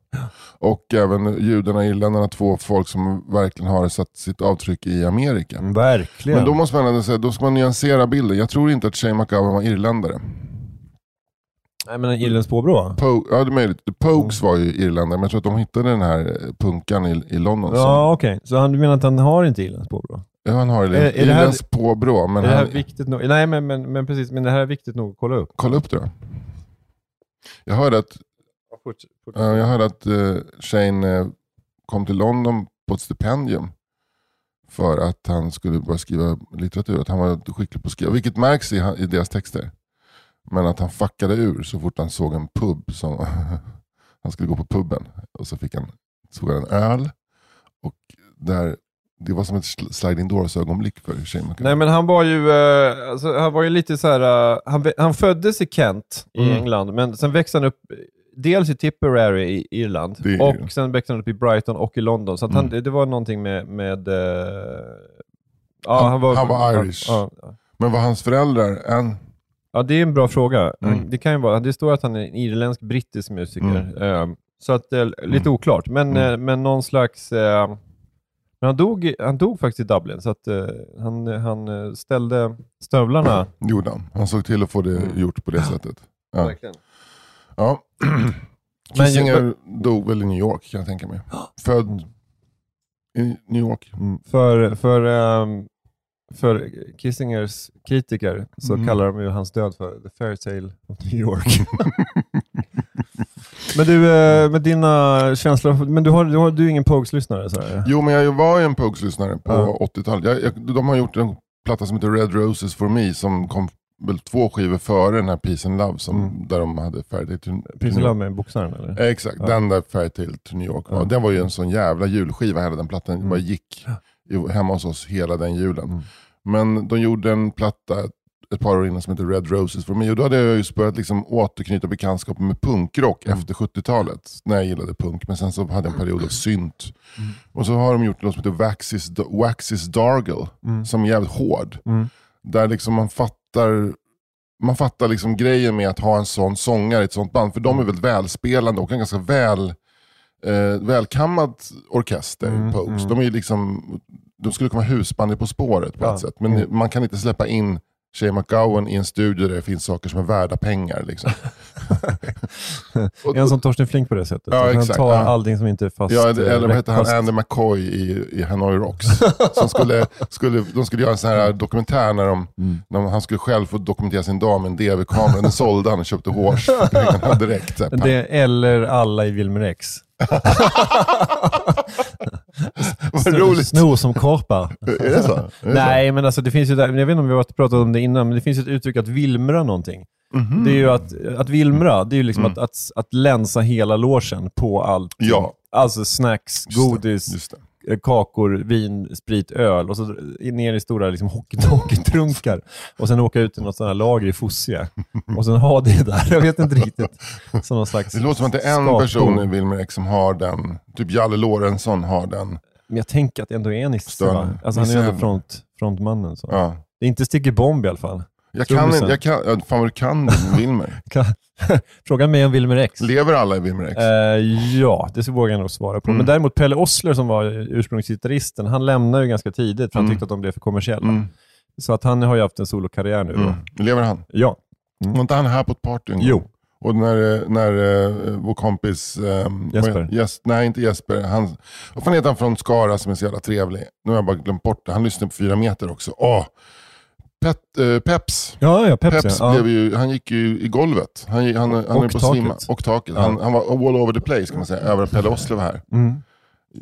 S2: Och även judarna och irländarna, två folk som verkligen har satt sitt avtryck i Amerika.
S1: Verkligen.
S2: Men då måste man ändå säga, då ska man nyansera bilden. Jag tror inte att Shane McGowan var irländare.
S1: Nej, men irländskt påbrå?
S2: Po- ja, det är möjligt. The Pogues var ju irländare, men jag tror att de hittade den här eh, punkan i, i London.
S1: Ja, okej. Så han, du menar att han har inte irländskt påbrå?
S2: Ja, han har
S1: Är- är det här-
S2: irländskt påbrå, men
S1: är det här
S2: han,
S1: viktigt nog? Nej, men, men, men precis. Men det här är viktigt nog att kolla upp.
S2: kolla upp det då. Jag hörde att, ja, jag hörde att eh, Shane eh, kom till London på ett stipendium för att han skulle börja skriva litteratur. Att han var skicklig på att skriva, vilket märks i, i deras texter. Men att han fuckade ur så fort han såg en pub. Som, [laughs] han skulle gå på puben och så fick han, såg han en öl. Och där, det var som ett sl- sliding doors ögonblick för Shane.
S1: Nej, men han var ju, eh, alltså, han var ju lite så här. han, han föddes i Kent i
S2: Mm.
S1: England, men sen växte han upp dels i Tipperary i Irland
S2: Det
S1: och sen växte han upp i Brighton och i London. Så att han,
S2: Mm.
S1: det, var någonting med... med eh, ja,
S2: Han-
S1: han, var,
S2: han var Irish.
S1: Ja, ja.
S2: Men var hans föräldrar en...
S1: Ja, det är en bra fråga.
S2: Mm.
S1: Det kan ju vara, det står att han är en irländsk-brittisk musiker.
S2: Mm.
S1: Eh, så att är lite
S2: Mm.
S1: oklart. Men,
S2: Mm.
S1: men någon slags... men han dog, han dog faktiskt i Dublin, så att han, han ställde stövlarna.
S2: Gjorde han. Han såg till att få det
S1: Mm.
S2: gjort på det [laughs] sättet. Ja.
S1: Verkligen.
S2: Ja. [clears throat]
S1: Men-
S2: Kissinger dog väl i New York kan jag tänka mig. Född i New York.
S1: För, för, ehm, för Kissingers kritiker så
S2: Mm.
S1: kallar de ju hans död för The Fairy Tale of New York. [laughs] men du, eh, med dina känslor, men du, har, du, har, du är ingen Pogues-lyssnare?
S2: Jo, men jag var ju en Pogues-lyssnare på
S1: Ja.
S2: 80-talet. Jag, jag, de har gjort en platta som heter Red Roses for Me som kom väl två skivor före den här Peace and Love som,
S1: Mm.
S2: där de hade Fairy till
S1: Peace and Love med boxaren eller?
S2: Eh, Exakt,
S1: Ja.
S2: den där Fairy Tale to New York var.
S1: Ja.
S2: Den var ju en sån jävla julskiva hela den plattan.
S1: Mm.
S2: bara gick i- hemma hos oss hela den julen.
S1: Mm.
S2: Men de gjorde en platta ett par år innan som heter Red Roses for Me. Och då hade jag just börjat liksom återknyta bekantskap med punkrock
S1: Mm.
S2: efter 70-talet. När jag gillade punk. Men sen så hade jag en period av synt.
S1: Mm.
S2: Och så har de gjort något som heter Waxis, Waxis Dargle.
S1: Mm.
S2: Som är jävligt hård.
S1: Mm.
S2: Där liksom man fattar man fattar liksom grejen med att ha en sån sångare i ett sånt band. För de är väldigt välspelande och en ganska väl, eh, välkammad orkester,
S1: Mm,
S2: Pogues.
S1: mm.
S2: De, är liksom, de skulle kunna vara husband i På spåret på
S1: Ja.
S2: ett sätt. Men
S1: Mm.
S2: man kan inte släppa in Shane McGowan i en studio där det finns saker som är värda pengar. Liksom. [laughs]
S1: Är han som Torsten Flink på det sättet?
S2: Ja,
S1: han tar
S2: ja.
S1: allting som inte är fast.
S2: Ja,
S1: eh,
S2: eller vad hette han? Andy McCoy i, i Hanoi Rocks. som skulle, skulle, de skulle göra en sån här dokumentär när, de,
S1: Mm.
S2: när han skulle själv få dokumentera sin dag med en DV-kamera. Den sålde han och köpte hårs [laughs] direkt. Så här,
S1: Det, eller alla i Wilmer X.
S2: Vad roligt.
S1: Sno som korpar.
S2: Är det så? Är det
S1: Nej, men alltså det finns ju där, jag vet inte om vi har pratat om det innan, men det finns ett uttryck att vilmra någonting.
S2: så? Mhm.
S1: Det är ju att, att vilmra, det är ju liksom
S2: Mm.
S1: att, att, att länsa hela logen på allt.
S2: Ja.
S1: Alltså snacks,
S2: Just det,
S1: godis,
S2: Just det.
S1: Eh, kakor, vin, sprit, öl och så ner i stora liksom, hockey- hockeytrunkar. Och sen åka ut i något sånt här lager i Fosie. Och sen ha det där. Jag vet inte riktigt. Som någon slags
S2: Det låter som att det är en
S1: skapbord.
S2: person i Wilmer som har den. Typ Jalle Lorentzon har den.
S1: Men jag tänker att det ändå är Nisse.
S2: Större.
S1: va? Alltså, han är ju
S2: Nisse
S1: ändå front, frontmannen. Så.
S2: Ja.
S1: Det är inte Sticky Bomb i alla fall.
S2: Jag kan inte, jag kan, ja, fan vad du kan Wilmer. [laughs] [laughs]
S1: Fråga mig om Wilmer X.
S2: Lever alla i Wilmer X?
S1: Eh, ja, det vågar jag nog svara på.
S2: Mm.
S1: Men däremot Pelle Ossler som var ursprungsgitarristen, han lämnade ju ganska tidigt för han
S2: Mm.
S1: tyckte att de blev för kommersiella.
S2: Mm.
S1: Så att han har ju haft en solokarriär nu. Då.
S2: Mm. Lever han?
S1: Ja.
S2: Var inte han här på ett party en gång?
S1: Jo.
S2: Och när, eh, när uh, vår kompis... ehm,
S1: Jesper.
S2: Jes, nej, inte Jesper. Han, vad fan heter han från Skara som är så jävla trevlig? Nu har jag bara glömt bort det. Han lyssnar på fyra meter också. Åh! Pet, eh, Peps.
S1: Ja, ja, Pepsi.
S2: Peps
S1: ja.
S2: blev ju, han gick ju i golvet. Han, han, han,
S1: Och
S2: är på
S1: taket.
S2: svimma. Och taket. Han, han var all over the place kan man säga. Över Pelle var här.
S1: Mm.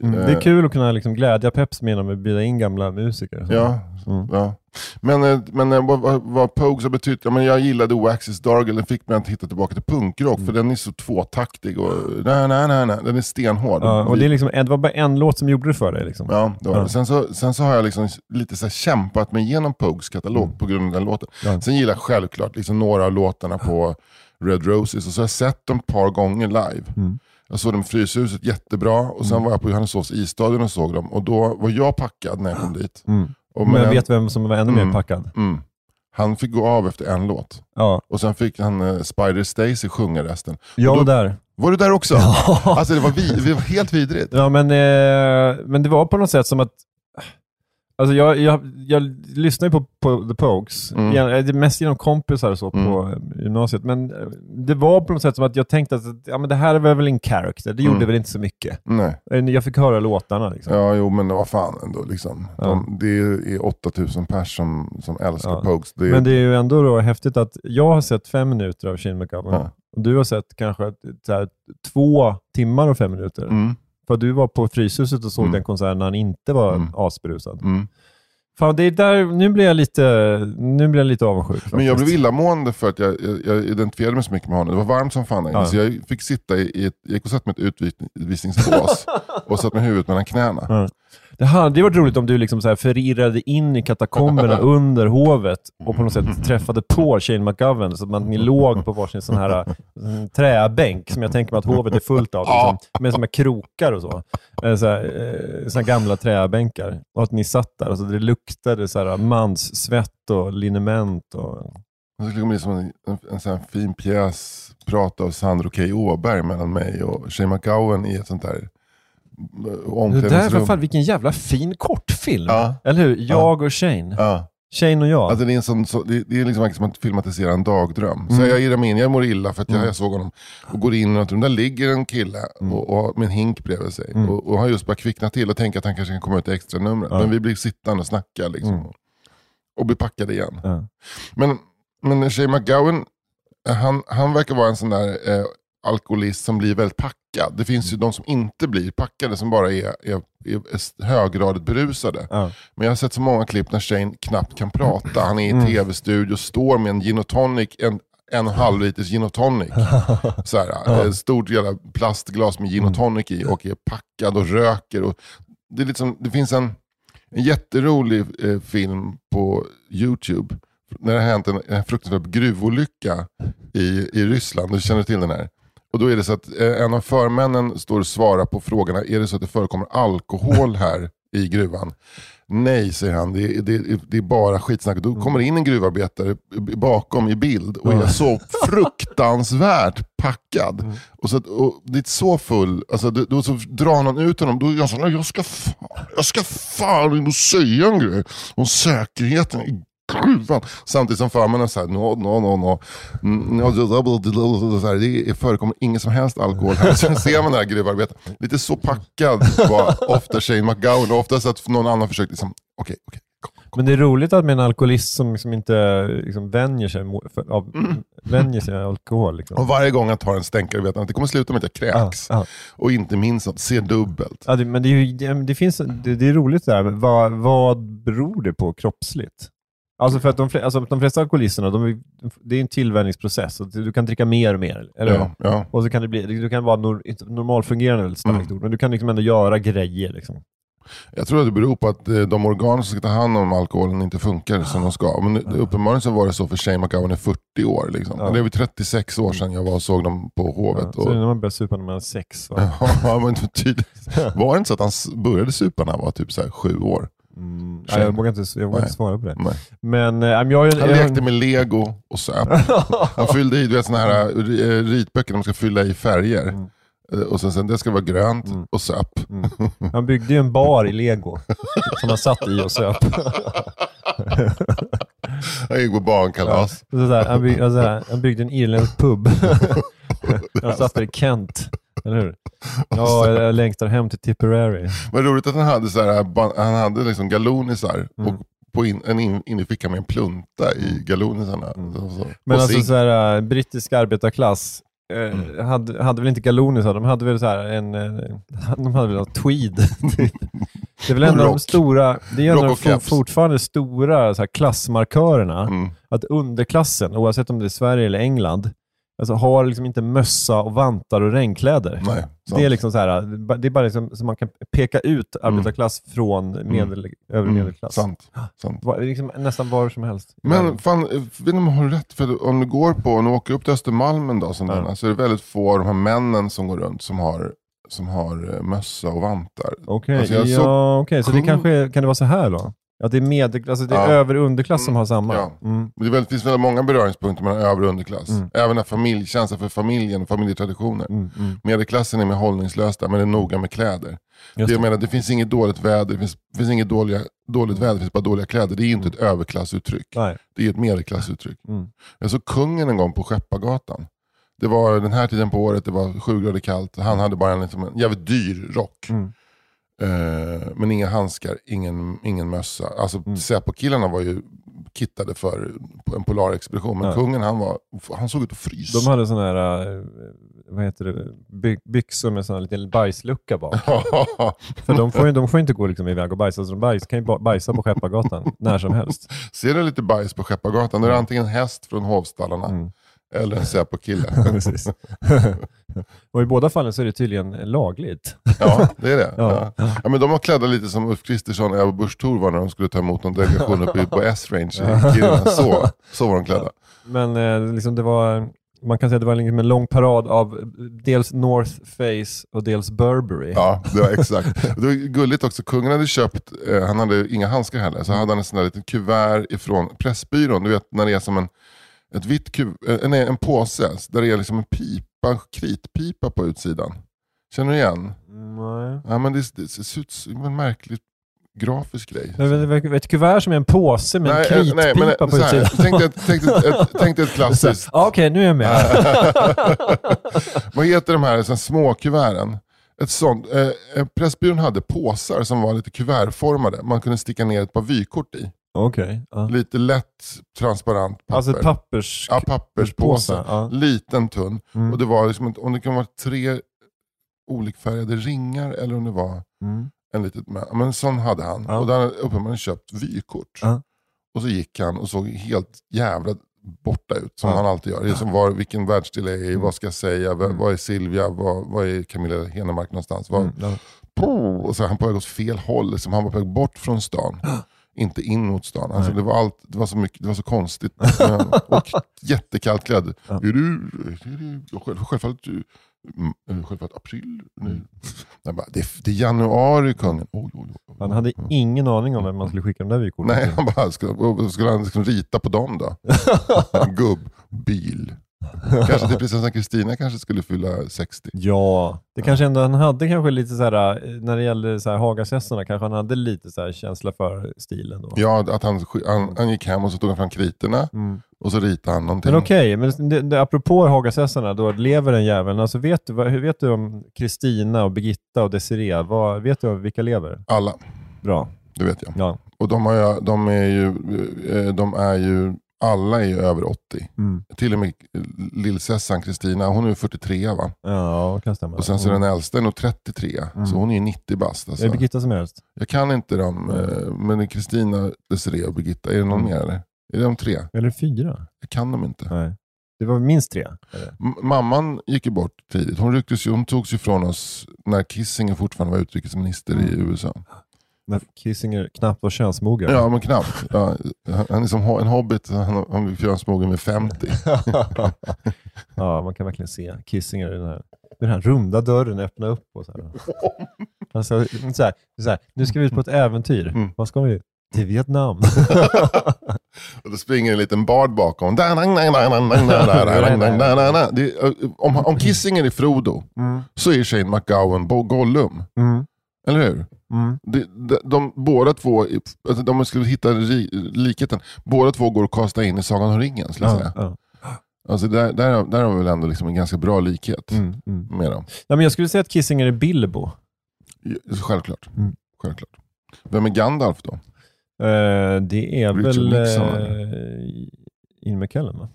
S1: Mm. Det
S2: Eh,
S1: är kul att kunna liksom glädja Peps genom att bjuda in gamla musiker. Så.
S2: Ja,
S1: Mm.
S2: ja. Men, eh, men eh, vad, vad, Pogues har betytt, ja, men jag gillade Waxis Dargle, den fick mig att hitta tillbaka till punkrock,
S1: Mm.
S2: för den är så tvåtaktig och nej, nej, nej, nej, den är stenhård.
S1: Ja, och det, är liksom, det var bara en låt som gjorde det för dig. Liksom.
S2: Ja, det var
S1: Ja.
S2: det. Sen, så, sen så har jag liksom lite så kämpat mig igenom Pogues katalog
S1: Mm.
S2: på grund av den låten.
S1: Ja.
S2: Sen gillar jag självklart liksom några av låtarna på Red Roses och så har jag sett dem ett par gånger live.
S1: Mm.
S2: Jag såg dem i Fryshuset, jättebra. Och sen var jag på Johanneshovs isstadion och såg dem. Och då var jag packad när jag kom dit.
S1: Mm.
S2: Och
S1: Men jag vet vem som var ännu mer
S2: Mm.
S1: packad.
S2: Mm. Han fick gå av efter en låt.
S1: Ja,
S2: Och sen fick han eh, Spider Stacy sjunga resten.
S1: jag var där.
S2: Var du där också? [laughs] Alltså det var, vi, det var helt vidrigt.
S1: Ja, men, eh, men det var på något sätt som att... Alltså jag, jag, jag lyssnade ju på, på The Pogues,
S2: Mm.
S1: Är mest genom kompisar och så på
S2: Mm.
S1: eh, gymnasiet. Men eh, det var på något sätt som att jag tänkte att ja, men det här var väl en character, det gjorde
S2: Mm.
S1: väl inte så mycket.
S2: Nej.
S1: Eh, Jag fick höra låtarna. Liksom.
S2: Ja, jo men vad fan ändå. Liksom.
S1: Ja.
S2: De, det är 8000 pers som, som älskar
S1: Ja.
S2: Pogues. Det är,
S1: Men det är ju ändå då häftigt att jag har sett fem minuter av Shane McGowan
S2: Ja.
S1: och du har sett kanske här, två timmar och fem minuter.
S2: Mm,
S1: För du var på Fryshuset och såg
S2: Mm.
S1: den konserten när han inte var
S2: Mm.
S1: asberusad.
S2: mm.
S1: Fan, det är där, nu blir jag lite, nu blir jag lite avundsjuk.
S2: Men jag blev
S1: faktiskt.
S2: illamående för att jag, jag, jag identifierade mig så mycket med honom. Det var varmt som fan
S1: Ja.
S2: så jag fick sitta i, i ett, jag gick och satt med ett utvisningsbås [laughs] och satt med huvudet mellan knäna.
S1: Ja. Det hade ju varit roligt om du liksom så här förirrade in i katakomberna [laughs] under hovet och på något sätt träffade på Shane McGovern så att man, ni låg på varsin sån här eh, träbänk som jag tänker mig att hovet är fullt av. Liksom, med såna här krokar och så. Eh, Så här, eh, här gamla träbänkar. Och att ni satt där och så det luktade så här manssvett och liniment. Och...
S2: Det skulle bli som en, en, en sån fin pjäs, prat av Sandro K. Åberg mellan mig och Shane McGowan i ett sånt där eh,
S1: Det där, för
S2: omklädningsrum.
S1: fan, vilken jävla fin kortfilm.
S2: Ja.
S1: Eller hur? Jag och Shane.
S2: Ja.
S1: Shane och jag.
S2: Alltså det, är en sån, så, det, det är liksom som att filmatisera en dagdröm. Så
S1: Mm.
S2: jag irrar mig in, jag mår illa för att jag, jag såg honom. Och går in i något rum, där ligger en kille
S1: Mm.
S2: och, och, med en hink bredvid sig. Och, och har just börjat kvickna till och tänker att han kanske kan komma ut i extra numret.
S1: Ja.
S2: Men vi blir sittande och snackar liksom. Och blir packade igen.
S1: Ja.
S2: Men, men Shay McGowan, eh, han, han verkar vara en sån där eh, alkoholist som blir väldigt packad. Det finns ju de som inte blir packade, som bara är, är, är höggradigt berusade.
S1: Ja.
S2: Men jag har sett så många klipp när Shane knappt kan prata. Han är i
S1: Mm.
S2: tv-studio, står med en gin och tonic, en, en och en halv liters gin och tonic. [laughs] Så här, Ett stort jävla plastglas med gin
S1: Mm.
S2: och tonic i och är packad och röker. Och det, är liksom, det finns en, en jätterolig eh, film på YouTube. När det har hänt en, en fruktansvärd gruvolycka i, i Ryssland. Du känner till den här? Och då är det så att eh, en av förmännen står och svarar på frågorna. Är det så att det förekommer alkohol här i gruvan? Nej, säger han. Det är, det det är bara skitsnack. Då kommer in en gruvarbetare bakom i bild och är så fruktansvärt packad. Och så, att- och det är så full, alltså, då, då så drar någon ut honom. Då är jag så jag ska fan, jag ska fan in och säga en grej om säkerheten i [clears throat] Samtidigt som förmannen säger no, no, no, no. No, så här, Det förekommer ingen som helst alkohol här. Sen [laughs] ser man den här gruvarbetaren. Lite så packad var ofta Shane McGowan. Och oftast att någon annan försökte liksom, okej, okej. kom, kom.
S1: Men det är roligt att med en alkoholist som liksom inte liksom vänjer sig för, av,
S2: Mm.
S1: vänjer sig alkohol. Liksom.
S2: Och varje gång jag tar en stänkare vet jag att det kommer sluta med att jag kräks.
S1: Ja, ja.
S2: Och inte minst att se dubbelt.
S1: Ja, det, men det är, det, finns, det, det är roligt där, vad, vad beror det på kroppsligt? Alltså för att de, alltså de flesta alkoholisterna, de, är- det är en tillvänjningsprocess. Du kan dricka mer och mer, eller?
S2: Ja, ja.
S1: Och så kan det bli, du kan vara nor, normalfungerande, väldigt starkt
S2: Mm.
S1: ord, men du kan liksom ändå göra grejer. Liksom.
S2: Jag tror att det beror på att eh, de organ som ska ta hand om alkoholen inte funkar som de ska. Men uppenbarligen så var det så för Shane McGowan i 40 år. Liksom.
S1: Ja.
S2: Det är väl 36 år sedan jag var och såg dem på Hovet.
S1: Ja, så
S2: och,
S1: det är när man börjar supa när man är sex. Va? [laughs]
S2: Ja, men tydligt. [laughs] Var det inte så att han började supa när han var typ så sju år?
S1: Mm. Ja, jag vågar inte, jag vågar inte
S2: Nej.
S1: svara på det.
S2: Nej.
S1: Men äh, jag, jag,
S2: Han lekte med lego och söp. [laughs] Han fyllde i du vet, såna här eh, ritböcker där man ska fylla i färger.
S1: Mm.
S2: Eh, Och sen, sen det ska vara grönt
S1: Mm.
S2: och söp.
S1: Han byggde ju en bar i lego [laughs] som han satt i och söp. [laughs]
S2: Han gick på barnkalas.
S1: Där, han, byggde, alltså, han byggde en irländsk pub. han satt där i Kent. Eller hur? [laughs] Ja, jag längtar hem till Tipperary.
S2: Vad roligt att han hade, så här, han hade liksom galonisar
S1: Mm.
S2: och på in, en in, in i fickan med en plunta i galonisarna. Så, så.
S1: Men alltså så här, äh, brittisk arbetarklass eh, hade, hade väl inte galonisar, de hade väl så här en, eh, [laughs] de hade väl tweed. [laughs] det är väl en av de stora, det är en av de fortfarande stora så här, klassmarkörerna.
S2: Mm.
S1: Att underklassen, oavsett om det är Sverige eller England, alltså, har liksom inte mössa och vantar och regnkläder.
S2: Nej, sant.
S1: Det är liksom så här, det är bara liksom, så man kan peka ut arbetarklass från medel, övre medelklass.
S2: Mm. Sant. sant.
S1: Va- Liksom, nästan var som helst.
S2: Men fan, eh, vet ni om jag har rätt? För om du går på, om du åker upp till Östermalm en dag som denna, så är det väldigt få av de här männen som går runt som har, som har eh, mössa och vantar.
S1: Okej,
S2: Alltså, jag
S1: ja,
S2: såg
S1: okej, så det kanske kan det vara så här då? Ja, det är, medel, alltså det är
S2: Ja.
S1: över och underklass som
S2: Mm,
S1: har samma?
S2: ja.
S1: Mm.
S2: Det väldigt, finns väldigt många beröringspunkter mellan över och underklass.
S1: Mm.
S2: Även familj, känslan för familjen och familjetraditioner.
S1: Mm, mm.
S2: Medelklassen är mer hållningslös där, men är noga med kläder.
S1: Just
S2: Det jag menar, det finns inget dåligt väder, det finns, finns inget dåliga, dåligt väder, det finns bara dåliga kläder. Det är ju inte ett överklassuttryck.
S1: Nej.
S2: Det är ett medelklassuttryck.
S1: Mm.
S2: Jag såg kungen en gång på Skeppargatan. Det var den här tiden på året, det var sju grader kallt. Han hade bara en, liksom, en jävligt dyr rock. Eh, men inga handskar, ingen, ingen mössa. Alltså
S1: Mm.
S2: Säpo-killarna var ju kittade för en polarexpedition. Men
S1: Ja.
S2: kungen han, var, han såg ut att frys.
S1: De hade sådana här, eh, vad heter det, by, byxor med sån här liten bajslucka bak. [laughs] För de får ju de får inte gå liksom iväg och bajsa, så de bajs, kan ju ba- bajsa på Skeppargatan när som helst.
S2: Ser du lite bajs på Skeppargatan, då är det antingen en häst från hovstallarna
S1: Mm.
S2: Eller en Säpo-kille. [laughs]
S1: Precis. [laughs] och i båda fallen så är det tydligen lagligt.
S2: Ja, det är det.
S1: Ja.
S2: Ja. Ja. men de var klädda lite som Ulf Kristersson och Ebba Busch Thor var när de skulle ta emot någon delegation uppe på S-range i Kiruna. Så, så var de klädda.
S1: Men eh, liksom det var, man kan säga att det var liksom en lång parad av dels North Face och dels Burberry.
S2: Ja, det var exakt. Det var gulligt också. Kungen hade köpt, eh, han hade inga handskar heller, så hade han en sån där liten kuvert ifrån Pressbyrån. Du vet när det är som en, ett vitt kuv, eh, nej, en påse där det är liksom en pipa, en kritpipa på utsidan. Känner du igen?
S1: Nej.
S2: Ja, men det, det ser ut som en märklig grafisk grej.
S1: Men Ett kuvert som är en påse med en
S2: Nej, eh,
S1: kritpipa
S2: nej, men,
S1: på
S2: här,
S1: utsidan.
S2: Tänk dig ett, tänk ett, [laughs] tänk ett klassiskt
S1: Okej, nu är jag med. [laughs]
S2: Vad heter de här så små kuverten? Ett sånt, eh, eh, Pressbyrån hade påsar som var lite kuvertformade. Man kunde sticka ner ett par vykort i.
S1: Okej. ja.
S2: Lite lätt transparent papper.
S1: Alltså pappers...
S2: ja, papperspåse.
S1: påse, ja.
S2: Liten tunn.
S1: Mm.
S2: Och det var liksom, om det kan vara tre olikfärgade ringar eller om det var
S1: Mm.
S2: en litet med. Men en sån hade han. Och då hade uppenbarligen köpt vykort. Och så gick han och såg helt jävla borta ut. Som han alltid gör. Det är som var, vilken världsdel är jag i?
S1: Mm.
S2: Vad ska jag säga?
S1: Mm.
S2: Vad är Silvia? Vad, vad är Camilla Henemark någonstans? Vad,
S1: Mm.
S2: Och så han på väg åt fel håll. Liksom. Han var på väg bort från stan. Inte in mot stan. Alltså,
S1: Nej.
S2: det, var allt, det, var så mycket, det var så konstigt. [laughs] och jättekallt klädd.
S1: Ja.
S2: Är du, är du självfallet, du- mm, eh, självfallet april. Nu. Jag bara, det, är, det är januari kungen. Oj, oj, oj.
S1: Han hade ingen aning om vem man skulle skicka de där vykorten
S2: Nej, han bara, skulle, skulle han liksom rita på dem då? [laughs] En gubbbil. Kanske till prinsessan Kristina kanske skulle fylla 60.
S1: Ja, det kanske ändå han hade kanske lite så här, eh, när det gällde så här Hagasessorna, kanske han hade lite så här känsla för stilen då.
S2: Ja, att han, han, han gick hem och så tog han fram kritorna
S1: Mm.
S2: och så ritade han någonting.
S1: Men okej, men det, det, apropå Hagasessorna, då lever den jäveln. Alltså vet du, hur vet du om Kristina och Birgitta och Desiree? Vad, vet du vilka lever?
S2: Alla,
S1: Bra.
S2: det vet jag.
S1: Ja.
S2: Och de, har de, är ju, eh, de är ju, alla är ju över 80.
S1: Mm.
S2: Till och med lillsessan Kristina, hon är ju 43 va?
S1: Ja, kan stämma.
S2: Och sen så är
S1: Mm.
S2: den äldsta är nog 33,
S1: Mm.
S2: så hon är ju 90 bast.
S1: Är
S2: Alltså.
S1: det Birgitta som är äldst?
S2: Jag kan inte dem, eh, men är Kristina, Desiree och Birgitta. Är det någon
S1: Mm.
S2: mer eller? Är det de tre?
S1: Eller fyra?
S2: Jag kan dem inte.
S1: Nej. Det var minst tre?
S2: Mamman gick ju bort tidigt. Hon, rycktes ju, hon togs ju från oss när Kissinger fortfarande var utrikesminister i
S1: Mm.
S2: USA.
S1: När Kissinger knappt var könsmogen?
S2: Ja, men knappt. Ja, han är som en hobbit, han, han vill göra smogen med 50.
S1: ja, man kan verkligen se Kissinger i den här, den här runda dörren öppna upp. Och så här. Alltså, så här, så här, nu ska vi ut på ett äventyr.
S2: Mm.
S1: Vad ska vi? Till Vietnam. [laughs]
S2: och då springer en liten bard bakom. Om, om Kissinger är Frodo,
S1: Mm.
S2: så är Shane McGowan Gollum.
S1: Mm.
S2: Eller hur?
S1: Mm.
S2: De, de, de, båda två, alltså, de skulle hitta ri, likheten, båda två går att kasta in i Sagan om ringen. Skulle jag säga.
S1: ja.
S2: Alltså, där, där, där har vi väl ändå liksom en ganska bra likhet
S1: Mm. Mm.
S2: med dem.
S1: Ja, men jag skulle säga att Kissinger är Bilbo.
S2: Självklart.
S1: Mm.
S2: Självklart. Vem är Gandalf då?
S1: Eh, det är
S2: Richard
S1: väl
S2: Nixon,
S1: eh, Ian McKellen va?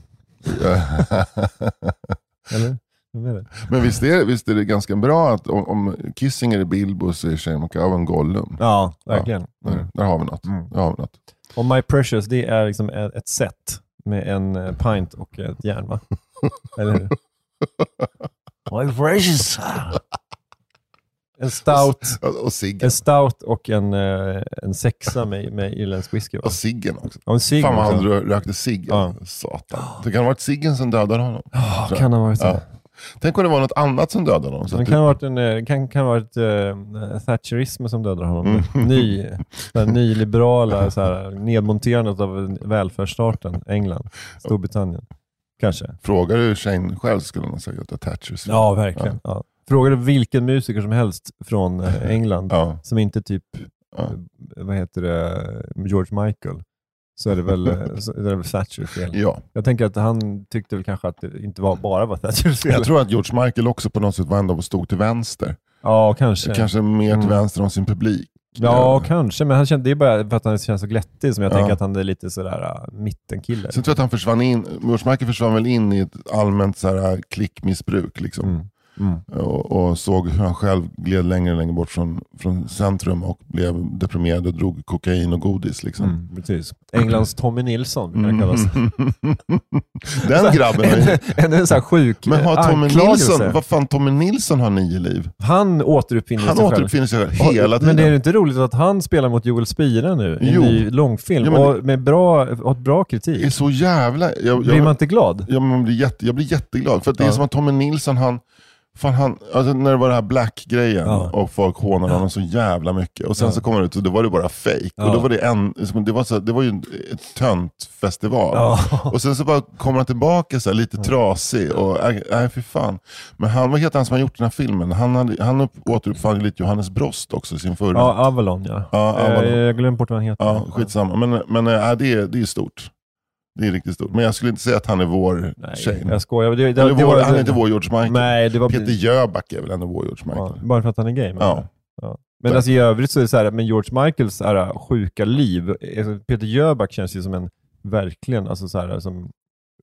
S1: Eller?
S2: Men visst är, visst är det ganska bra att om, om Kissinger är Bilbo så är Shane McGowan Gollum.
S1: Ja, verkligen.
S2: Där,
S1: Mm.
S2: där har vi något.
S1: Mm.
S2: Där har vi något.
S1: Och My Precious, det är liksom ett ett set med en eh, pint och ett järn va? [laughs] Eller hur? My precious. En stout,
S2: Och
S1: en stout och en, eh, en sexa med, med irländsk whisky. Va?
S2: Och ciggen också.
S1: Ja, en cigg
S2: Fan vad han rö- rökte cigg.
S1: Ja.
S2: Satan. Det kan ha varit ciggen som dödade honom.
S1: Ja,
S2: jag.
S1: kan ha varit så.
S2: Ja. Tänk om det var något annat som dödade honom. Så
S1: Det
S2: att
S1: kan ha varit, en, eh, kan, kan ha varit uh, thatcherism som dödade honom.
S2: Mm. [laughs]
S1: Ny, nyliberala [laughs] så här, nedmonterandet av välfärdsstaten England, Storbritannien. Kanske.
S2: frågar du Shane själv skulle han säga att det är Thatchers.
S1: Ja, verkligen. Ja. Frågar du vilken musiker som helst från eh, [laughs] England
S2: Ja.
S1: som inte typ,
S2: Ja.
S1: eh, vad heter det, George Michael, så är det väl, eh, så är det väl Thatchers fel.
S2: ja.
S1: Jag tänker att han tyckte väl kanske att det inte var, bara var Thatchers fel.
S2: Jag tror att George Michael också på något sätt var ändå stod till vänster.
S1: Ja, kanske.
S2: Kanske mer till
S1: Mm.
S2: vänster om sin publik.
S1: Ja,
S2: Eh,
S1: kanske. Men han kände, det är bara för att han känns så glättig som jag
S2: Ja.
S1: tänker att han är lite sådär uh, mittenkille.
S2: Sen tror jag att han försvann in, George Michael försvann väl in i ett allmänt så här, klickmissbruk. Liksom.
S1: Mm. Mm.
S2: Och, och såg hur han själv gled längre och längre bort från, från centrum och blev deprimerad och drog kokain och godis. Liksom.
S1: Mm, precis. Englands Tommy Nilsson brukar han kallas. [laughs]
S2: Den grabben har ju... [laughs]
S1: Ännu en sån här sjuk
S2: Men har Tommy. Nilsson, vad fan Tommy Nilsson har nio liv?
S1: Han återuppfinner
S2: Han
S1: sig själv.
S2: återuppfinner sig själv hela tiden.
S1: Men det är inte roligt att han spelar mot Joel Spira nu i en ny långfilm
S2: Ja,
S1: och med bra, och bra
S2: Det är
S1: kritik.
S2: så jävla... Jag,
S1: Blir
S2: jag,
S1: man inte glad?
S2: Ja, man blir jätte, jag blir jätteglad. För att det är
S1: Ja.
S2: som att Tommy Nilsson, han, fan han, alltså när det var det här Black-grejen
S1: Ja.
S2: och folk hånade honom så jävla mycket. Och sen
S1: Ja.
S2: så kommer det ut och då var det bara fake.
S1: Ja.
S2: Och då var det, en, det, var så, det var ju en ett töntfestival.
S1: Ja.
S2: Och sen så bara kommer han tillbaka så här, lite trasig. Och, nej, nej fy fan. Men han, vad heter han som har gjort den här filmen? Han, hade, han upp, återuppfann lite Johannes Brost också, sin förra.
S1: Ja, Avalon ja.
S2: Ja,
S1: Eh,
S2: Avalon.
S1: Jag glömde bort vad han heter.
S2: Ja, skitsamma. Men, men äh, det, är, det är stort. Det är riktigt stort. Men jag skulle inte säga att han är vår
S1: Nej,
S2: Shane.
S1: jag skojar. Det, det,
S2: Eller
S1: det
S2: vår,
S1: var,
S2: han är inte vår George Michael.
S1: Nej, det var...
S2: Peter Jöback är väl ändå vår George Michael.
S1: Ja, bara för att han är gay?
S2: Ja.
S1: Ja. Men alltså, i övrigt så är det så här, men George Michaels här, sjuka liv, alltså, Peter Jöback känns ju som en, verkligen, alltså så här, som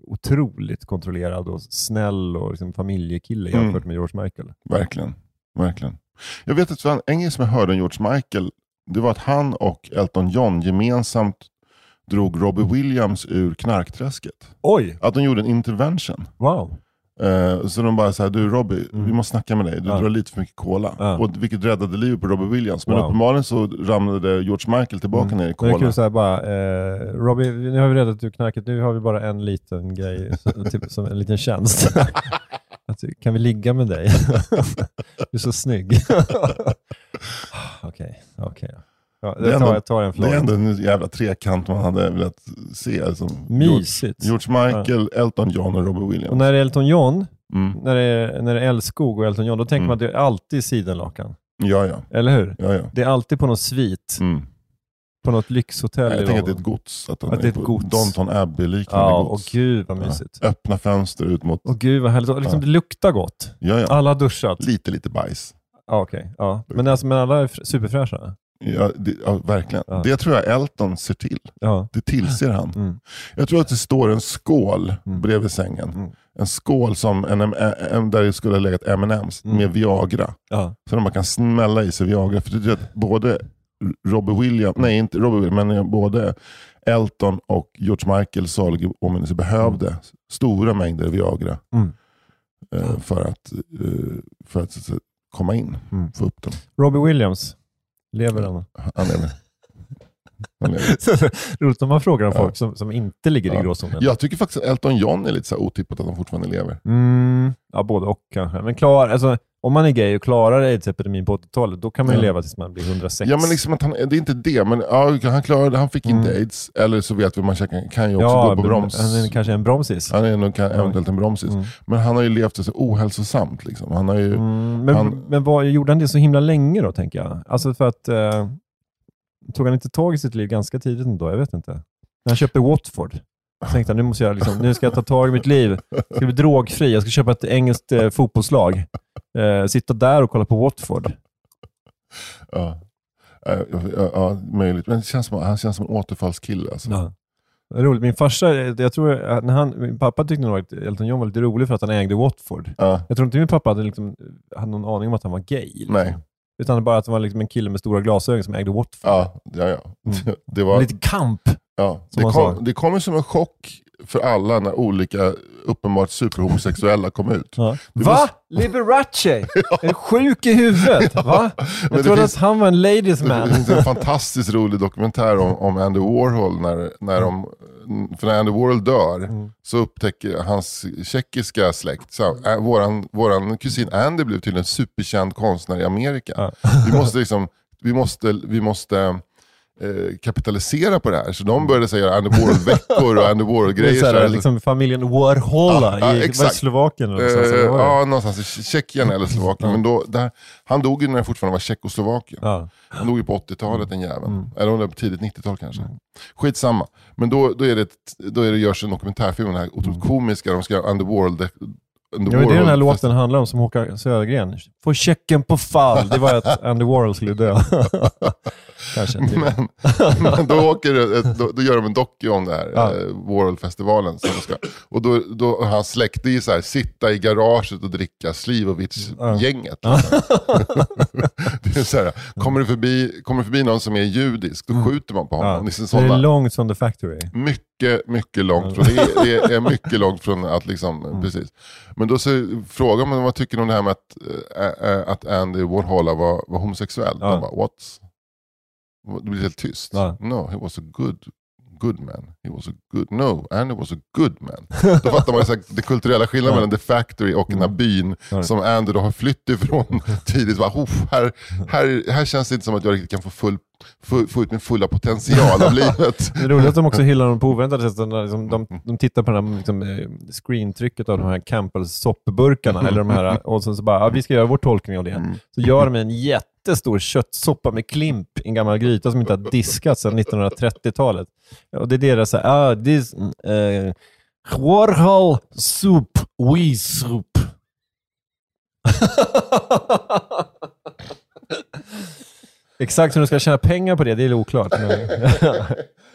S1: otroligt kontrollerad och snäll och liksom, familjekille
S2: Mm.
S1: jämfört med George Michael.
S2: Verkligen. Verkligen. Jag vet att en grej som jag hörde om George Michael, det var att han och Elton John gemensamt drog Robbie Williams ur knarkträsket.
S1: Oj!
S2: Att de gjorde en intervention.
S1: Wow!
S2: Eh, så de bara såhär, du Robbie, vi måste snacka med dig. Du
S1: Mm. Ja.
S2: drar lite för mycket cola.
S1: Ja.
S2: Och, vilket räddade livet på Robbie Williams. Men
S1: Wow.
S2: uppenbarligen så ramlade George Michael tillbaka ner i
S1: Det är
S2: cola.
S1: kul såhär bara, eh, Robbie, nu har vi räddat ur knarket, nu har vi bara en liten grej, [laughs] typ som en liten tjänst. [laughs] Att, kan vi ligga med dig? [laughs] du är så snygg. Okej, okej. Ja,
S2: Det är
S1: jag, tar,
S2: ändå-
S1: jag
S2: Det är ändå en jävla trekant man hade velat se. Som
S1: Mysigt.
S2: George Michael, Elton John och Robbie Williams.
S1: Och när det är Elton John,
S2: Mm.
S1: när det är, när det är Älskog och Elton John, då tänker
S2: Mm.
S1: man att det är alltid sidenlakan.
S2: Ja, ja.
S1: Eller hur?
S2: ja, ja.
S1: Det är alltid på någon svit,
S2: Mm.
S1: på något lyxhotell.
S2: Jag
S1: i
S2: tänker att det är ett gods. Att,
S1: Att det är ett gods.
S2: Downton Abbey-liknande
S1: Ja, och
S2: gods.
S1: gud vad mysigt.
S2: Ja. Öppna fönster ut mot...
S1: Och gud vad härligt. Och liksom,
S2: Ja.
S1: Det luktar gott.
S2: Ja, ja.
S1: Alla har duschat.
S2: Lite, lite bajs.
S1: Ja, okej. Ja. Men, alltså, men alla är fr- superfräscha?
S2: Ja, det, ja, verkligen.
S1: Ja.
S2: Det tror jag Elton ser till.
S1: Ja.
S2: Det tillser han.
S1: Mm.
S2: Jag tror att det står en skål
S1: Mm.
S2: bredvid sängen.
S1: Mm.
S2: En skål som en, en, där det skulle ha legat M&M's
S1: Mm.
S2: med Viagra.
S1: Ja.
S2: Så att man kan smälla i sig Viagra. För det är att både Robbie Williams, nej inte Robbie Williams, men både Elton och George Michael salig åminnelse behövde stora mängder Viagra.
S1: Mm.
S2: eh, för att, eh, för att, säga, komma in,
S1: Mm.
S2: få upp dem.
S1: Robbie Williams, lever han?
S2: Han lever. [laughs]
S1: Roligt om man frågar om
S2: Ja.
S1: folk som, som inte ligger i
S2: Ja.
S1: gråzonen.
S2: Jag tycker faktiskt att Elton John är lite så otippat att han fortfarande lever.
S1: Mm, ja, både och kanske. Men klar, alltså, om man är gay och klarar aids-epidemin på 80-talet, då kan man ju leva tills man blir 106.
S2: Ja men liksom att han, det är inte det, men ja, han klarade han fick inte
S1: Mm.
S2: aids. Eller så vet vi man kan, kan ju också
S1: ja,
S2: gå på broms.
S1: Han är kanske en bromsis.
S2: Han är nog kan, eventuellt en bromsis.
S1: Mm.
S2: Men han har ju levt så ohälsosamt. Liksom. Han har ju,
S1: Mm, men,
S2: han-
S1: men vad, gjorde han det så himla länge då, tänker jag? Alltså för att... Eh, tog han inte tag i sitt liv ganska tidigt ändå? Jag vet inte. När han köpte Watford. Så tänkte han, nu, måste jag liksom, nu ska jag ta tag i mitt liv. Jag ska bli drogfri. Jag ska köpa ett engelskt eh, fotbollslag. Eh, sitta där och kolla på Watford.
S2: ja, ja, ja, ja, möjligt. Men känns som, han känns som en återfallskille. Alltså.
S1: Ja. Roligt. Min farsa, eh, jag tror, att när han, min pappa tyckte nog att Elton John var lite rolig för att han ägde Watford.
S2: Ja,
S1: Jag tror inte min pappa hade, liksom, hade någon aning om att han var gay. Liksom.
S2: nej.
S1: Utan bara att han var liksom en kille med stora glasögon som ägde Watford.
S2: Ja, ja, ja.
S1: Mm.
S2: Det var,
S1: Lite kamp.
S2: Ja, det, kom, det kom ju som en chock för alla när olika uppenbart superhomosexuella kom ut.
S1: Ja.
S2: Det
S1: Va?
S2: måste- [laughs]
S1: Liberace? Är du sjuk i huvudet? Va?
S2: Men
S1: Jag
S2: det
S1: trodde
S2: finns-
S1: att han var en ladies
S2: Det
S1: man.
S2: finns en fantastiskt rolig dokumentär om, om Andy Warhol. När, när de, för när Andy Warhol dör
S1: Mm.
S2: så upptäcker hans tjeckiska släkt, så, äh, våran, våran kusin Andy blev tydligen en superkänd konstnär i Amerika. Vi måste, liksom, vi måste, vi måste kapitalisera på det här. Så de började säga Andy Warhol-veckor och Andy [laughs]
S1: Det är
S2: Warhol-grejer.
S1: här,
S2: här,
S1: liksom familjen Warhola
S2: Ja, ja,
S1: i. Slovakien.
S2: Eh,
S1: det?
S2: ja, någonstans i Tjeckien eller Slovakien. Men då, där, han dog ju när det fortfarande var Tjeckoslovakien.
S1: Ja.
S2: Han dog ju på 80-talet den jäveln.
S1: Mm.
S2: Eller tidigt 90-tal kanske. Skitsamma. Men då, då, är det, då är det, görs en dokumentärfilm, den här otroligt komiska, de ska göra. Under
S1: Mm. Ja, men det är den här
S2: Warhol-
S1: låten handlar om som Håkan Södergren. Få checken på fall. Det var att Andy Warhol skulle dö. [laughs] [laughs] Kanske.
S2: Men, men då, åker det, ett- då, då gör de en docu om det här,
S1: Ja.
S2: eh, Warhol-festivalen. Som och då, då hans släkt, det är så här, sitta i garaget och dricka Slivovic-gänget. [laughs] det är så här, kommer, det förbi, kommer det förbi någon som är judisk, då skjuter man på honom.
S1: Mm. Ja.
S2: Det är
S1: Det är långt från The Factory.
S2: mycket, mycket långt från, det är, det är mycket långt från att liksom, precis. Men då så frågar man vad tycker de om det här med att, äh, äh, att Andy Warhol var, var homosexuell.
S1: Ja.
S2: Bara, what? Det blir helt tyst.
S1: Ja.
S2: No, he was a good, good man. He was a good, no, Andy was a good man. [laughs] Då fattar man här, det kulturella skillnaden mellan The Factory och den här byn
S1: Ja.
S2: som Andy då har flytt ifrån [laughs] tidigt. Bara, "Uff, här, här, här känns det inte som att jag riktigt kan få, full, få, ut min fulla potential av [laughs] livet.
S1: Det är roligt att de också hyllar dem på oväntade sätt. När Liksom, de, de tittar på den här liksom, eh, screentrycket av de här Campbells soppburkarna, eller de här, och sen så bara, ja, vi ska göra vår tolkning av det. Så gör de en jättestor köttsoppa med klimp i en gammal gryta som inte har diskats sedan 1930-talet. Och det är deras, så här, ah, this, uh, Warhol soup, we soup. [laughs] Exakt hur de ska tjäna pengar på det, det är oklart. Men... [laughs]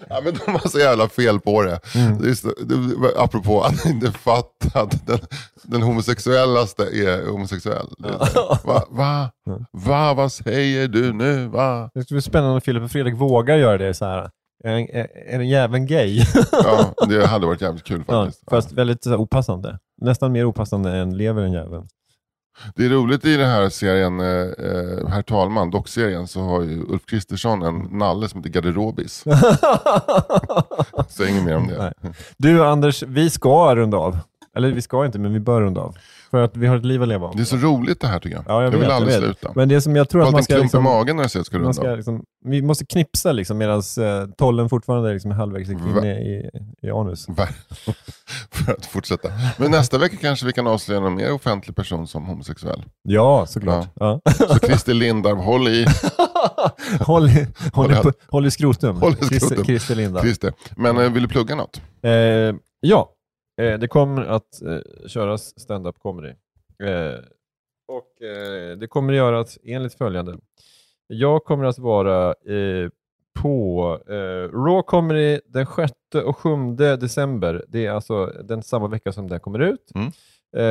S2: Ja, men de har så jävla fel på det.
S1: Mm.
S2: så, det apropå att inte fatta att den, den homosexuellaste är homosexuell. Va? Va? Va? Vad säger du nu? Va?
S1: Det skulle bli spännande om Filip och Fredrik vågar göra det så här. Är, den jäveln gay?
S2: Ja, det hade varit jävligt kul
S1: ja,
S2: faktiskt.
S1: fast väldigt så här, opassande. Nästan mer opassande än lever den jäveln.
S2: Det är roligt i den här serien, eh, eh, Herr talman, dockserien, så har ju Ulf Kristersson en nalle som heter Garderobis. [laughs] Så inget mer om det.
S1: Nej. Du Anders, vi ska runda av. Eller vi ska inte, men vi bör runda av. För att vi har ett liv att leva om.
S2: Det är så roligt det här tycker jag.
S1: Ja, jag,
S2: jag
S1: vet,
S2: vill aldrig
S1: jag
S2: sluta.
S1: Men det som jag tror
S2: Får
S1: att man ska... Liksom,
S2: magen när jag ser jag ska
S1: man
S2: runda
S1: ska
S2: av.
S1: liksom, vi måste knipsa liksom, medan eh, tollen fortfarande är liksom halvvägs inne i, i anus. [laughs]
S2: För att fortsätta. Men nästa vecka kanske vi kan avslöja någon mer offentlig person som homosexuell.
S1: Ja, såklart. Ja. [laughs]
S2: Så Christer Lindarw, [laughs] håll i.
S1: håll, i, håll, i,
S2: Håll i-
S1: skrotum.
S2: Håll i skrotum.
S1: Christer.
S2: Christer. Men eh, vill du plugga något?
S1: Eh, ja, eh, det kommer att eh, köras stand-up comedy. Eh, och eh, Det kommer att göras enligt följande. Jag kommer att vara eh, på eh, Raw Comedy den 6 och 7 december. Det är alltså den samma vecka som den kommer ut.
S2: Mm.
S1: Eh,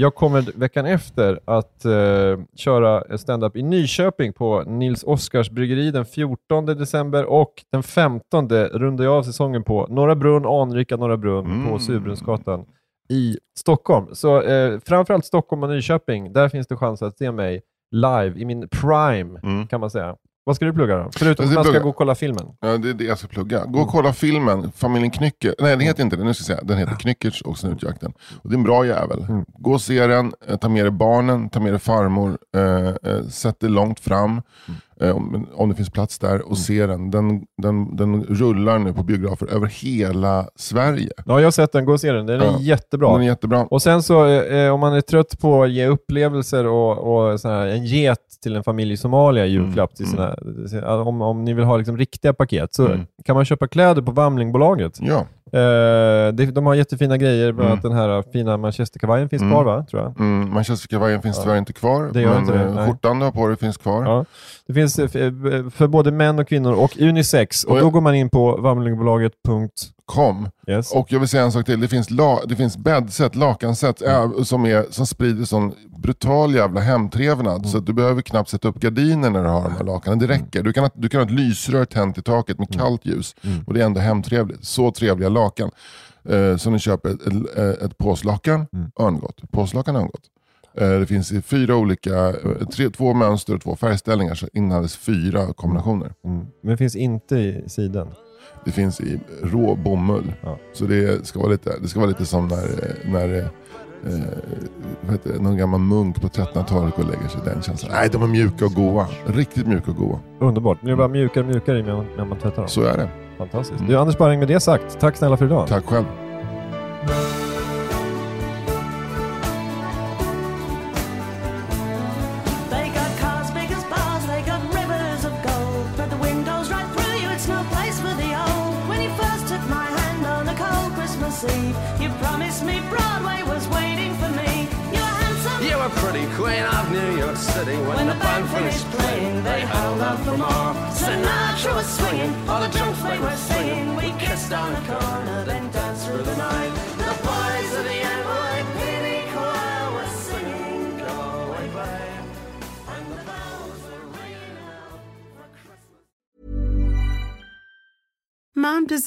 S1: jag kommer veckan efter att eh, köra stand-up i Nyköping på Nils Oskars bryggeri den 14 december och den 15 rundar jag av säsongen på Norra Brunn, anrika Norra Brunn på
S2: Mm.
S1: Surbrunnsgatan i Stockholm. Så eh, framförallt Stockholm och Nyköping, där finns det chans att se mig live i min prime
S2: Mm.
S1: kan man säga. Vad ska du plugga då? Förutom att man ska gå och kolla filmen.
S2: Ja, det är det jag ska plugga. Gå och kolla filmen, Familjen Knycker. Nej, den heter inte det. Nu ska jag säga. Den heter Knyckertz och Snutjakten. Och det är en bra jävel. Gå och se den, eh, ta med dig barnen, ta med dig farmor, eh, eh, sätt dig långt fram. Eh, om, om det finns plats där och se den. den. Den den rullar nu på biografer över hela Sverige.
S1: Ja, jag har sett den. Gå och se den. Den är
S2: Ja.
S1: jättebra.
S2: Den är jättebra.
S1: Och sen så, eh, om man är trött på att ge upplevelser och, och här, en get till en familj i Somalia i julklapp, till sina, om, om ni vill ha liksom riktiga paket, så
S2: Mm.
S1: kan man köpa kläder på Vamlingbolaget.
S2: Ja.
S1: Eh, de har jättefina grejer, bland annat
S2: Mm.
S1: den här fina manchesterkavajen finns
S2: Mm.
S1: kvar va? Tror jag.
S2: Mm, Manchesterkavajen finns tyvärr inte kvar.
S1: Det gör
S2: men
S1: inte det,
S2: eh, skjortan du har på dig finns kvar.
S1: Ja. Det finns finns eh, för, för både män och kvinnor och unisex. Och,
S2: Och jag-
S1: då går man in på vamlingbolaget.yes.
S2: Kom. Och jag vill säga en sak till. Det finns, la, det finns bäddsätt, lakansätt
S1: Mm.
S2: som, är, som sprider sån brutal jävla hemtrevnad.
S1: Mm.
S2: Så du behöver knappt sätta upp gardiner när du har de här lakanen. Det räcker. Du kan, ha- du kan ha ett lysrör tänt i taket med
S1: Mm.
S2: kallt ljus. Och det är ändå hemtrevligt. Så trevliga lakan. Uh, så ni köper ett, ett, ett påslakan,
S1: Mm.
S2: örngott. Påslakan örngott. Eh, det finns fyra olika, eh, tre, två mönster och två färgställningar. Så inhandlas fyra kombinationer.
S1: Mm. Men finns inte i sidan.
S2: Det finns i rå bomull.
S1: Ja.
S2: Så det ska vara lite, det ska vara lite som när, eh, när eh, heter det, någon gammal munk på 1300-talet går och lägger sig. Den känslan. Nej, de är mjuka och goa. Riktigt mjuka och goa.
S1: Underbart. Blir bara mjukare och mjukare när, när man tvättar dem.
S2: Så är det.
S1: Fantastiskt.
S2: Mm.
S1: Du Anders Sparring, med det sagt, tack snälla för idag.
S2: Tack själv.